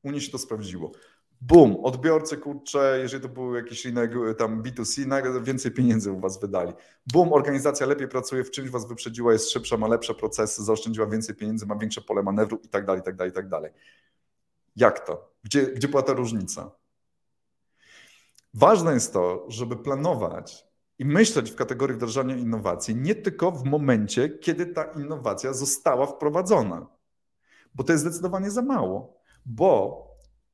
S1: u niej się to sprawdziło. Bum, odbiorcy, kurczę, jeżeli to był jakiś rynek tam B2C, nagle więcej pieniędzy u was wydali. Bum, organizacja lepiej pracuje, w czymś was wyprzedziła, jest szybsza, ma lepsze procesy, zaoszczędziła więcej pieniędzy, ma większe pole manewru i tak dalej, i tak dalej, i tak dalej. Jak to? Gdzie, gdzie była ta różnica? Ważne jest to, żeby planować i myśleć w kategorii wdrażania innowacji nie tylko w momencie, kiedy ta innowacja została wprowadzona, bo to jest zdecydowanie za mało, bo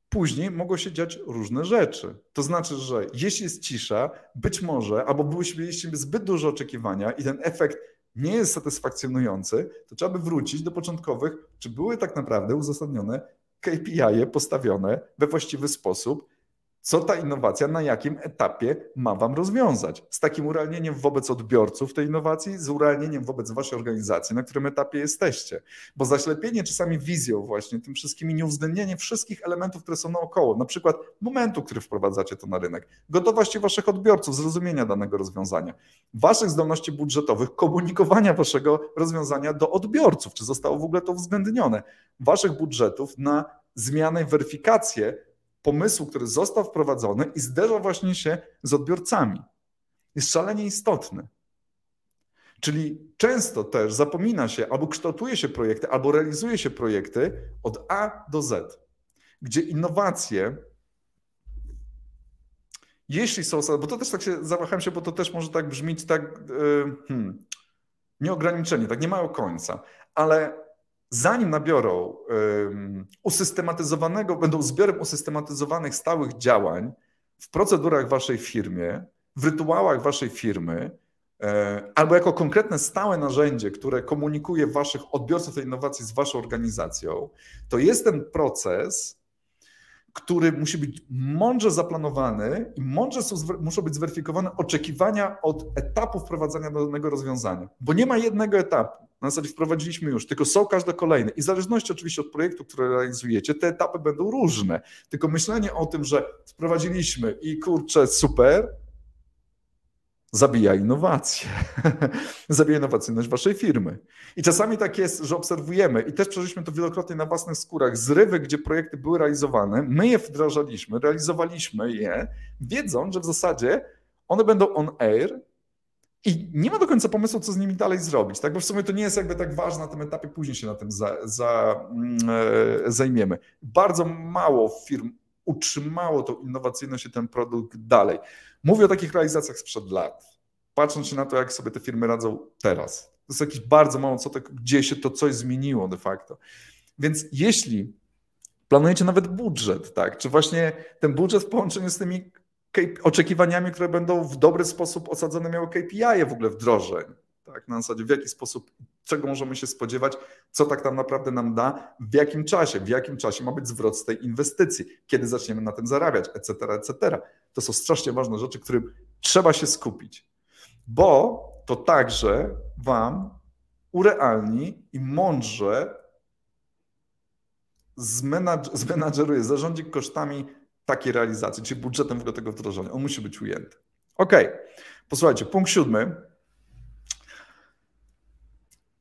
S1: później mogą się dziać różne rzeczy. To znaczy, że jeśli jest cisza, być może, albo byliście zbyt duże oczekiwania i ten efekt nie jest satysfakcjonujący, to trzeba by wrócić do początkowych, czy były tak naprawdę uzasadnione KPI postawione we właściwy sposób co ta innowacja na jakim etapie ma Wam rozwiązać. Z takim urealnieniem wobec odbiorców tej innowacji, z urealnieniem wobec Waszej organizacji, na którym etapie jesteście. Bo zaślepienie czasami wizją właśnie, tym wszystkim i nieuwzględnienie wszystkich elementów, które są naokoło, na przykład momentu, który wprowadzacie to na rynek, gotowości Waszych odbiorców, zrozumienia danego rozwiązania, Waszych zdolności budżetowych, komunikowania Waszego rozwiązania do odbiorców, czy zostało w ogóle to uwzględnione, Waszych budżetów na zmianę i weryfikację pomysłu, który został wprowadzony i zderza właśnie się z odbiorcami. Jest szalenie istotny. Czyli często też zapomina się, albo kształtuje się projekty, albo realizuje się projekty od A do Z, gdzie innowacje, jeśli są, bo to też tak się zawahałem się, bo to też może tak brzmieć tak yy, hmm, nieograniczenie, tak nie mają końca, ale zanim nabiorą um, usystematyzowanego, będą zbiorem usystematyzowanych stałych działań w procedurach waszej firmie, w rytuałach waszej firmy, e, albo jako konkretne stałe narzędzie, które komunikuje waszych odbiorców tej innowacji z waszą organizacją, to jest ten proces, który musi być mądrze zaplanowany i mądrze są, muszą być zweryfikowane oczekiwania od etapu wprowadzania danego rozwiązania. Bo nie ma jednego etapu. Na zasadzie wprowadziliśmy już, tylko są każde kolejne. I w zależności oczywiście od projektu, który realizujecie, te etapy będą różne. Tylko myślenie o tym, że wprowadziliśmy i kurczę, super, zabija innowacje, zabija innowacyjność waszej firmy. I czasami tak jest, że obserwujemy, i też przeżyliśmy to wielokrotnie na własnych skórach, zrywy, gdzie projekty były realizowane, my je wdrażaliśmy, realizowaliśmy je, wiedząc, że w zasadzie one będą on air i nie ma do końca pomysłu, co z nimi dalej zrobić, tak? bo w sumie to nie jest jakby tak ważne na tym etapie, później się na tym za, za, mm, e, zajmiemy. Bardzo mało firm utrzymało tą innowacyjność i ten produkt dalej. Mówię o takich realizacjach sprzed lat. Patrząc się na to, jak sobie te firmy radzą teraz. To jest jakieś bardzo mało, to, gdzie się to coś zmieniło de facto. Więc jeśli Planujecie nawet budżet, tak? Czy właśnie ten budżet w połączeniu z tymi oczekiwaniami, które będą w dobry sposób osadzone miały KPI w ogóle wdrożeń, tak? Na zasadzie w jaki sposób, czego możemy się spodziewać, co tak tam naprawdę nam da, w jakim czasie, w jakim czasie ma być zwrot z tej inwestycji, kiedy zaczniemy na tym zarabiać, etc., etc. To są strasznie ważne rzeczy, którym trzeba się skupić, bo to także Wam urealni i mądrze zmenadż, zmenadżeruje, zarządzi kosztami takiej realizacji, czyli budżetem w ogóle tego wdrożenia. On musi być ujęty. Ok, posłuchajcie, punkt siódmy.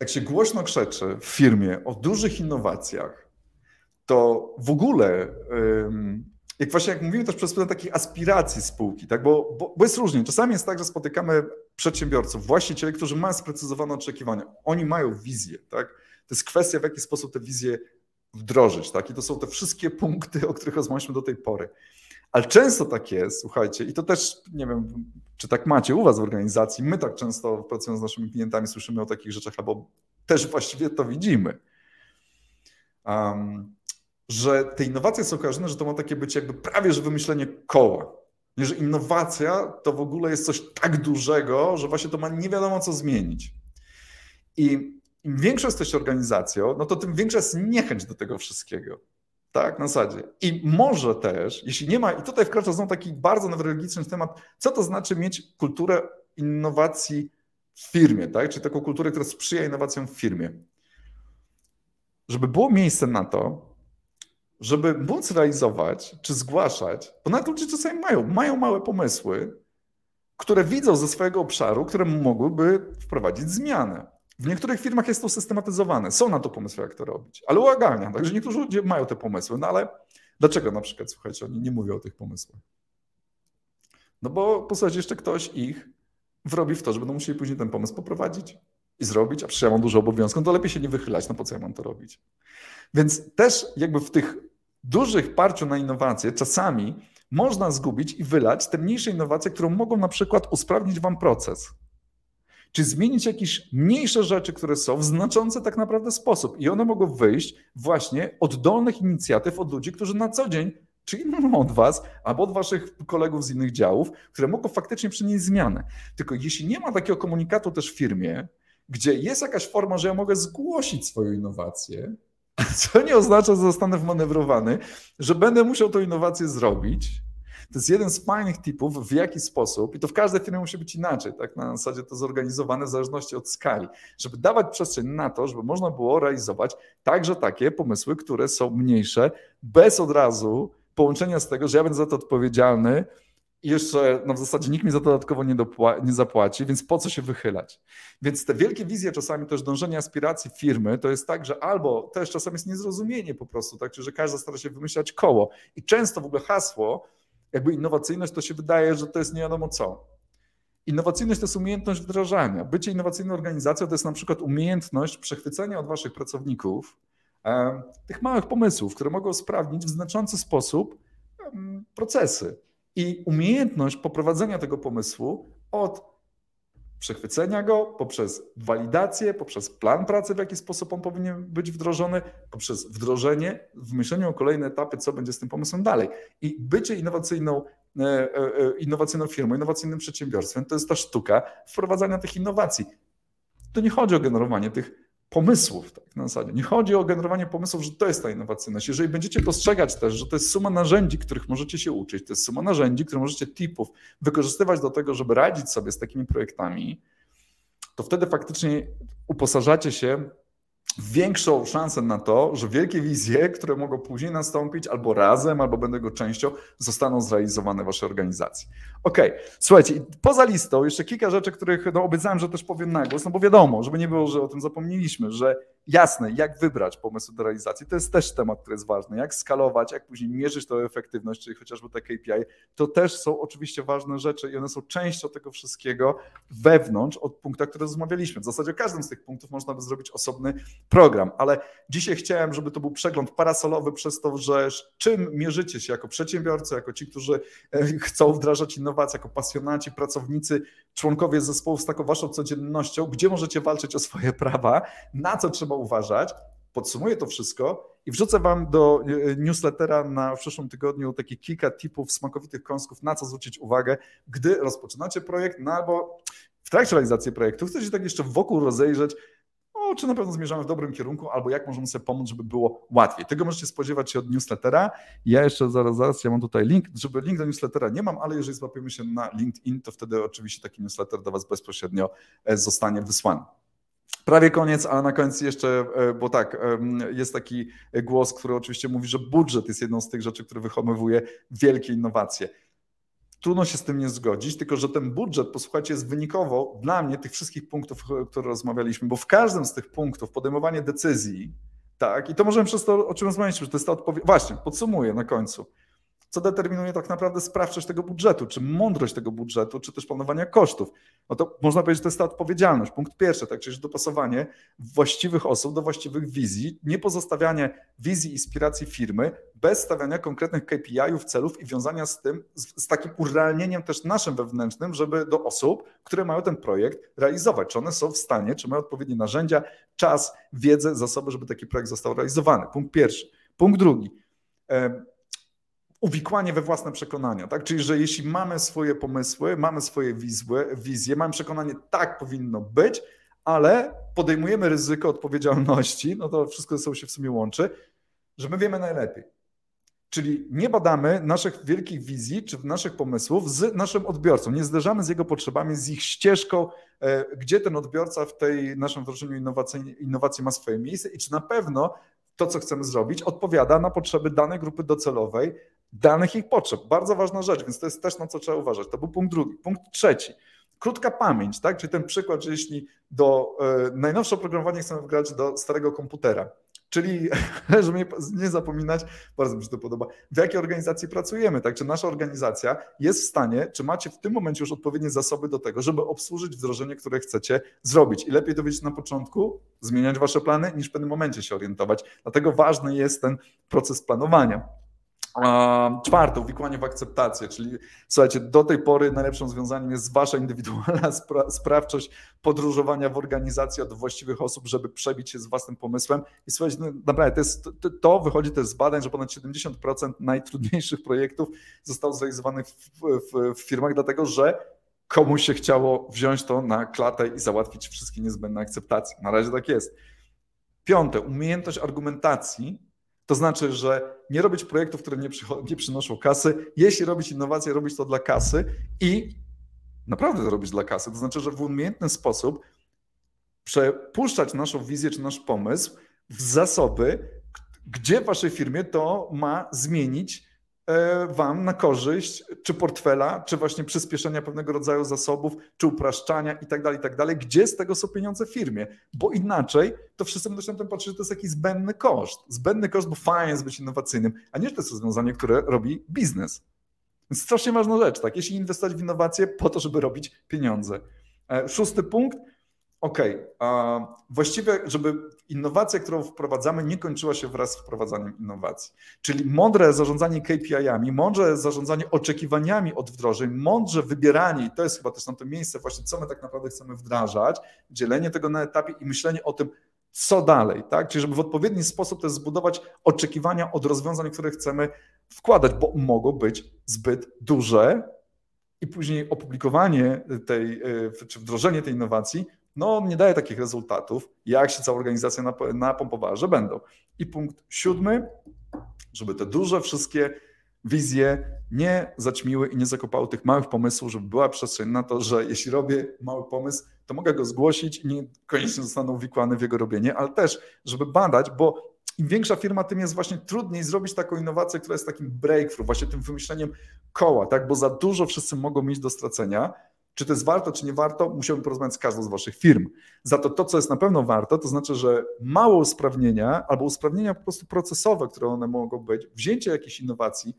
S1: Jak się głośno krzeczy w firmie o dużych innowacjach, to w ogóle, jak właśnie jak mówimy też przez pryzmat takich aspiracji spółki, tak? Bo, bo, bo jest różnie. Czasami jest tak, że spotykamy przedsiębiorców, właścicieli, którzy mają sprecyzowane oczekiwania. Oni mają wizję, tak? To jest kwestia, w jaki sposób te wizje wdrożyć, tak? I to są te wszystkie punkty, o których rozmawialiśmy do tej pory. Ale często tak jest, słuchajcie, i to też nie wiem, czy tak macie u Was w organizacji, my tak często pracując z naszymi klientami słyszymy o takich rzeczach, albo też właściwie to widzimy, um, że te innowacje są kojarzone, że to ma takie być jakby prawie, że wymyślenie koła. Nie, że innowacja to w ogóle jest coś tak dużego, że właśnie to ma nie wiadomo co zmienić. I im większa jesteś organizacją, no to tym większa jest niechęć do tego wszystkiego. Tak, na zasadzie. I może też, jeśli nie ma, i tutaj wkracza znowu taki bardzo newralgiczny temat, co to znaczy mieć kulturę innowacji w firmie, tak? Czyli taką kulturę, która sprzyja innowacjom w firmie. Żeby było miejsce na to, żeby móc realizować czy zgłaszać, bo nawet ludzie czasami mają, mają małe pomysły, które widzą ze swojego obszaru, które mogłyby wprowadzić zmianę. W niektórych firmach jest to systematyzowane, są na to pomysły, jak to robić, ale uwagalnia, także niektórzy ludzie mają te pomysły, no ale dlaczego na przykład, słuchajcie, oni nie mówią o tych pomysłach? No bo posłuchajcie, jeszcze ktoś ich wrobi w to, że będą musieli później ten pomysł poprowadzić i zrobić, a przecież ja mam dużo obowiązków, no to lepiej się nie wychylać, no po co ja mam to robić? Więc też jakby w tych dużych parciu na innowacje czasami można zgubić i wylać te mniejsze innowacje, które mogą na przykład usprawnić wam proces czy zmienić jakieś mniejsze rzeczy, które są w znaczący tak naprawdę sposób. I one mogą wyjść właśnie od dolnych inicjatyw, od ludzi, którzy na co dzień, czyli od Was, albo od Waszych kolegów z innych działów, które mogą faktycznie przynieść zmianę. Tylko jeśli nie ma takiego komunikatu też w firmie, gdzie jest jakaś forma, że ja mogę zgłosić swoją innowację, co nie oznacza, że zostanę wmanewrowany, że będę musiał tą innowację zrobić, to jest jeden z fajnych tipów, w jaki sposób, i to w każdej firmie musi być inaczej, tak na zasadzie to zorganizowane w zależności od skali, żeby dawać przestrzeń na to, żeby można było realizować także takie pomysły, które są mniejsze, bez od razu połączenia z tego, że ja będę za to odpowiedzialny i jeszcze no w zasadzie nikt mi za to dodatkowo nie, nie zapłaci, więc po co się wychylać? Więc te wielkie wizje, czasami też dążenie aspiracji firmy, to jest tak, że albo też czasami jest niezrozumienie po prostu, tak, że każdy stara się wymyślać koło. I często w ogóle hasło, jakby innowacyjność to się wydaje, że to jest nie wiadomo co. Innowacyjność to jest umiejętność wdrażania. Bycie innowacyjną organizacją to jest na przykład umiejętność przechwycenia od waszych pracowników e, tych małych pomysłów, które mogą sprawnić w znaczący sposób e, procesy. I umiejętność poprowadzenia tego pomysłu od przechwycenia go poprzez walidację, poprzez plan pracy, w jaki sposób on powinien być wdrożony, poprzez wdrożenie, w myśleniu o kolejne etapy, co będzie z tym pomysłem dalej. I bycie innowacyjną, e, e, e, innowacyjną firmą, innowacyjnym przedsiębiorstwem to jest ta sztuka wprowadzania tych innowacji. To nie chodzi o generowanie tych pomysłów, tak na zasadzie. Nie chodzi o generowanie pomysłów, że to jest ta innowacyjność. Jeżeli będziecie postrzegać też, że to jest suma narzędzi, których możecie się uczyć, to jest suma narzędzi, które możecie tipów wykorzystywać do tego, żeby radzić sobie z takimi projektami, to wtedy faktycznie uposażacie się większą szansę na to, że wielkie wizje, które mogą później nastąpić, albo razem, albo będą go częścią, zostaną zrealizowane w waszej organizacji. Okej, okay. słuchajcie, poza listą jeszcze kilka rzeczy, których no, obiecałem, że też powiem na głos, no bo wiadomo, żeby nie było, że o tym zapomnieliśmy, że jasne, jak wybrać pomysł do realizacji, to jest też temat, który jest ważny, jak skalować, jak później mierzyć tę efektywność, czyli chociażby te KPI, to też są oczywiście ważne rzeczy i one są częścią tego wszystkiego wewnątrz od punktu, który rozmawialiśmy. W zasadzie każdym z tych punktów można by zrobić osobny program, ale dzisiaj chciałem, żeby to był przegląd parasolowy przez to, że czym mierzycie się jako przedsiębiorcy, jako ci, którzy e, chcą wdrażać innowacje, jako pasjonaci, pracownicy, członkowie zespołu z taką waszą codziennością, gdzie możecie walczyć o swoje prawa, na co trzeba uważać. Podsumuję to wszystko i wrzucę Wam do e, newslettera na przyszłym tygodniu takie kilka tipów smakowitych kąsków, na co zwrócić uwagę, gdy rozpoczynacie projekt, no albo w trakcie realizacji projektu chcecie tak jeszcze wokół rozejrzeć, czy na pewno zmierzamy w dobrym kierunku, albo jak możemy sobie pomóc, żeby było łatwiej. Tego możecie spodziewać się od newslettera. Ja jeszcze zaraz, zaraz, ja mam tutaj link, żeby link do newslettera nie mam, ale jeżeli złapiemy się na LinkedIn, to wtedy oczywiście taki newsletter do Was bezpośrednio e, zostanie wysłany. Prawie koniec, ale na koniec jeszcze, e, bo tak, jest taki głos, który oczywiście mówi, że budżet jest jedną z tych rzeczy, które wychowuje wielkie innowacje. Trudno się z tym nie zgodzić, tylko że ten budżet, posłuchajcie, jest wynikowo dla mnie tych wszystkich punktów, o których rozmawialiśmy, bo w każdym z tych punktów podejmowanie decyzji, tak, i to możemy przez to, o czym rozmawialiśmy, że to jest ta odpowiedź. Właśnie, podsumuję na końcu co determinuje tak naprawdę sprawczość tego budżetu, czy mądrość tego budżetu, czy też planowania kosztów. No to można powiedzieć, że to jest ta odpowiedzialność. Punkt pierwszy, tak, czyli dopasowanie właściwych osób do właściwych wizji, nie pozostawianie wizji inspiracji firmy bez stawiania konkretnych KPI-ów, celów i wiązania z tym, z, z takim urealnieniem też naszym wewnętrznym, żeby do osób, które mają ten projekt realizować, czy one są w stanie, czy mają odpowiednie narzędzia, czas, wiedzę, zasoby, żeby taki projekt został realizowany. Punkt pierwszy. Punkt drugi uwikłanie we własne przekonania, tak? Czyli, że jeśli mamy swoje pomysły, mamy swoje wizły, wizje, mamy przekonanie, tak powinno być, ale podejmujemy ryzyko odpowiedzialności, no to wszystko ze sobą się w sumie łączy, że my wiemy najlepiej. Czyli nie badamy naszych wielkich wizji czy naszych pomysłów z naszym odbiorcą, nie zderzamy z jego potrzebami, z ich ścieżką, e, gdzie ten odbiorca w tej naszym wdrożeniu innowacji, innowacji ma swoje miejsce i czy na pewno to, co chcemy zrobić, odpowiada na potrzeby danej grupy docelowej, danych ich potrzeb. Bardzo ważna rzecz, więc to jest też na co trzeba uważać. To był punkt drugi. Punkt trzeci. Krótka pamięć, tak? Czyli ten przykład, że jeśli do y, najnowsze oprogramowanie chcemy wgrać do starego komputera, czyli żeby nie zapominać, bardzo mi się to podoba, w jakiej organizacji pracujemy, tak? Czy nasza organizacja jest w stanie, czy macie w tym momencie już odpowiednie zasoby do tego, żeby obsłużyć wdrożenie, które chcecie zrobić. I lepiej to wiedzieć na początku, zmieniać wasze plany, niż w pewnym momencie się orientować. Dlatego ważny jest ten proces planowania. Czwarte, uwikłanie w akceptację, czyli słuchajcie, do tej pory najlepszym rozwiązaniem jest wasza indywidualna spra sprawczość podróżowania w organizacji od właściwych osób, żeby przebić się z własnym pomysłem. I słuchajcie, no, naprawdę to, jest, to, to wychodzi też z badań, że ponad 70% najtrudniejszych projektów zostało zrealizowanych w, w, w firmach, dlatego że komuś się chciało wziąć to na klatę i załatwić wszystkie niezbędne akceptacje. Na razie tak jest. Piąte, umiejętność argumentacji to znaczy, że nie robić projektów, które nie, nie przynoszą kasy. Jeśli robić innowacje, robić to dla kasy i naprawdę to robić dla kasy. To znaczy, że w umiejętny sposób przepuszczać naszą wizję czy nasz pomysł w zasoby, gdzie w waszej firmie to ma zmienić wam na korzyść, czy portfela, czy właśnie przyspieszenia pewnego rodzaju zasobów, czy upraszczania i tak dalej, i tak. Gdzie z tego są pieniądze firmie? Bo inaczej to wszyscy będą się na tym patrzeć, że to jest jakiś zbędny koszt. Zbędny koszt, bo fajnie jest być innowacyjnym, a nie, że to jest rozwiązanie, które robi biznes. Więc strasznie ważna rzecz, tak? Jeśli inwestować w innowacje po to, żeby robić pieniądze. E, szósty punkt – Okej, okay. właściwie, żeby innowacja, którą wprowadzamy, nie kończyła się wraz z wprowadzaniem innowacji. Czyli mądre zarządzanie KPI-ami, mądre zarządzanie oczekiwaniami od wdrożeń, mądrze wybieranie, i to jest chyba też na to miejsce, właśnie co my tak naprawdę chcemy wdrażać, dzielenie tego na etapie i myślenie o tym, co dalej, tak? Czyli żeby w odpowiedni sposób też zbudować oczekiwania od rozwiązań, które chcemy wkładać, bo mogą być zbyt duże i później opublikowanie tej, e, czy wdrożenie tej innowacji no nie daje takich rezultatów, jak się cała organizacja napompowała, że będą. I punkt siódmy, żeby te duże wszystkie wizje nie zaćmiły i nie zakopały tych małych pomysłów, żeby była przestrzeń na to, że jeśli robię mały pomysł, to mogę go zgłosić i niekoniecznie zostanę uwikłany w jego robienie, ale też, żeby badać, bo im większa firma, tym jest właśnie trudniej zrobić taką innowację, która jest takim breakthrough, właśnie tym wymyśleniem koła, tak? bo za dużo wszyscy mogą mieć do stracenia, czy to jest warto, czy nie warto, musiałbym porozmawiać z każdą z Waszych firm. Za to to, co jest na pewno warto, to znaczy, że małe usprawnienia albo usprawnienia po prostu procesowe, które one mogą być, wzięcie jakiejś innowacji,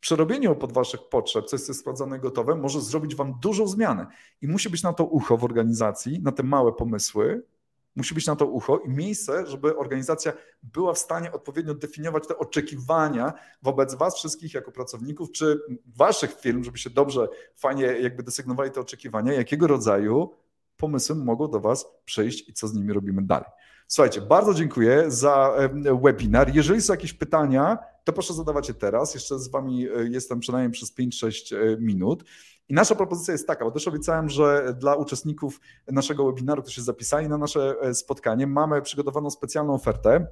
S1: przerobienie pod Waszych potrzeb, co jest sprawdzone i gotowe, może zrobić Wam dużą zmianę. I musi być na to ucho w organizacji, na te małe pomysły, Musi być na to ucho i miejsce, żeby organizacja była w stanie odpowiednio definiować te oczekiwania wobec Was wszystkich jako pracowników, czy Waszych firm, żeby się dobrze, fajnie jakby desygnowali te oczekiwania, jakiego rodzaju pomysły mogą do Was przyjść i co z nimi robimy dalej. Słuchajcie, bardzo dziękuję za webinar. Jeżeli są jakieś pytania, to proszę zadawać je teraz. Jeszcze z Wami e, jestem przynajmniej przez 5-6 e, minut. I nasza propozycja jest taka, bo też obiecałem, że dla uczestników naszego webinaru, którzy się zapisali na nasze e, spotkanie, mamy przygotowaną specjalną ofertę.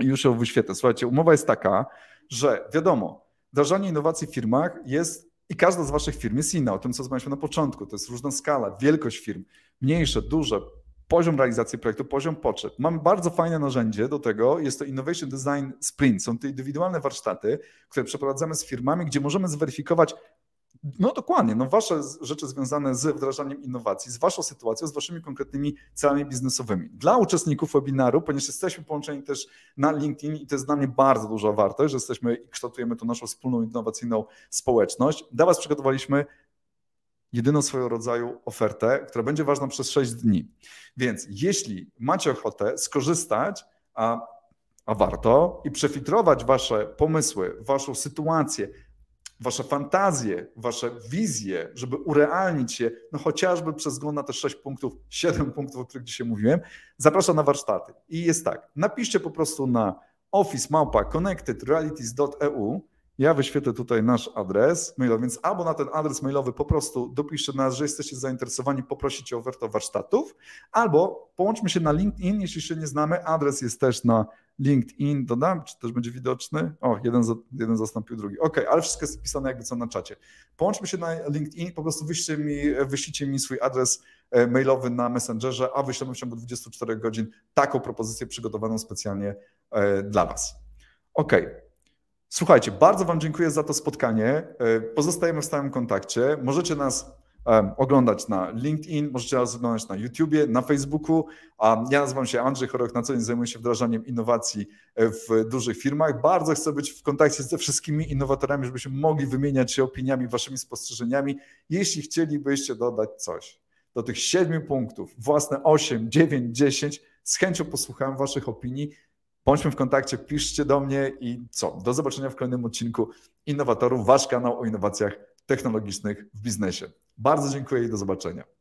S1: Już ją wyświetlę. Słuchajcie, umowa jest taka, że wiadomo, wdrażanie innowacji w firmach jest i każda z Waszych firm jest inna. O tym, co rozmawialiśmy na początku. To jest różna skala, wielkość firm, mniejsze, duże, poziom realizacji projektu, poziom potrzeb. Mamy bardzo fajne narzędzie do tego, jest to Innovation Design Sprint. Są to indywidualne warsztaty, które przeprowadzamy z firmami, gdzie możemy zweryfikować no dokładnie, no wasze rzeczy związane z wdrażaniem innowacji, z waszą sytuacją, z waszymi konkretnymi celami biznesowymi. Dla uczestników webinaru, ponieważ jesteśmy połączeni też na LinkedIn i to jest dla mnie bardzo duża wartość, że jesteśmy i kształtujemy tu naszą wspólną innowacyjną społeczność, dla was przygotowaliśmy jedyną swojego rodzaju ofertę, która będzie ważna przez 6 dni. Więc jeśli macie ochotę skorzystać, a, a warto, i przefiltrować wasze pomysły, waszą sytuację, wasze fantazje, wasze wizje, żeby urealnić je, no chociażby przez wzgląd na te 6 punktów, 7 punktów, o których dzisiaj mówiłem, zapraszam na warsztaty. I jest tak, napiszcie po prostu na office małpa connectedrealities.eu ja wyświetlę tutaj nasz adres mailowy, więc albo na ten adres mailowy po prostu dopiszcie nas, że jesteście zainteresowani, poprosicie o ofertę warsztatów, albo połączmy się na LinkedIn, jeśli się nie znamy. Adres jest też na LinkedIn, dodam, czy też będzie widoczny? O, jeden, za, jeden zastąpił drugi. Ok, ale wszystko jest pisane jakby co na czacie. Połączmy się na LinkedIn, po prostu wyślijcie mi, wyślijcie mi swój adres e, mailowy na Messengerze, a wyślemy w ciągu 24 godzin taką propozycję przygotowaną specjalnie e, dla Was. Ok. Słuchajcie, bardzo Wam dziękuję za to spotkanie. E, pozostajemy w stałym kontakcie. Możecie nas oglądać na LinkedIn, możecie nas oglądać na YouTubie, na Facebooku. Ja nazywam się Andrzej Chorok, na co dzień zajmuję się wdrażaniem innowacji e, w dużych firmach. Bardzo chcę być w kontakcie ze wszystkimi innowatorami, żebyśmy mogli wymieniać się opiniami, waszymi spostrzeżeniami. Jeśli chcielibyście dodać coś do tych siedmiu punktów, własne 8, 9, 10, z chęcią posłucham waszych opinii. Bądźmy w kontakcie, piszcie do mnie i co? Do zobaczenia w kolejnym odcinku Innowatorów, wasz kanał o innowacjach technologicznych w biznesie. Bardzo dziękuję i do zobaczenia.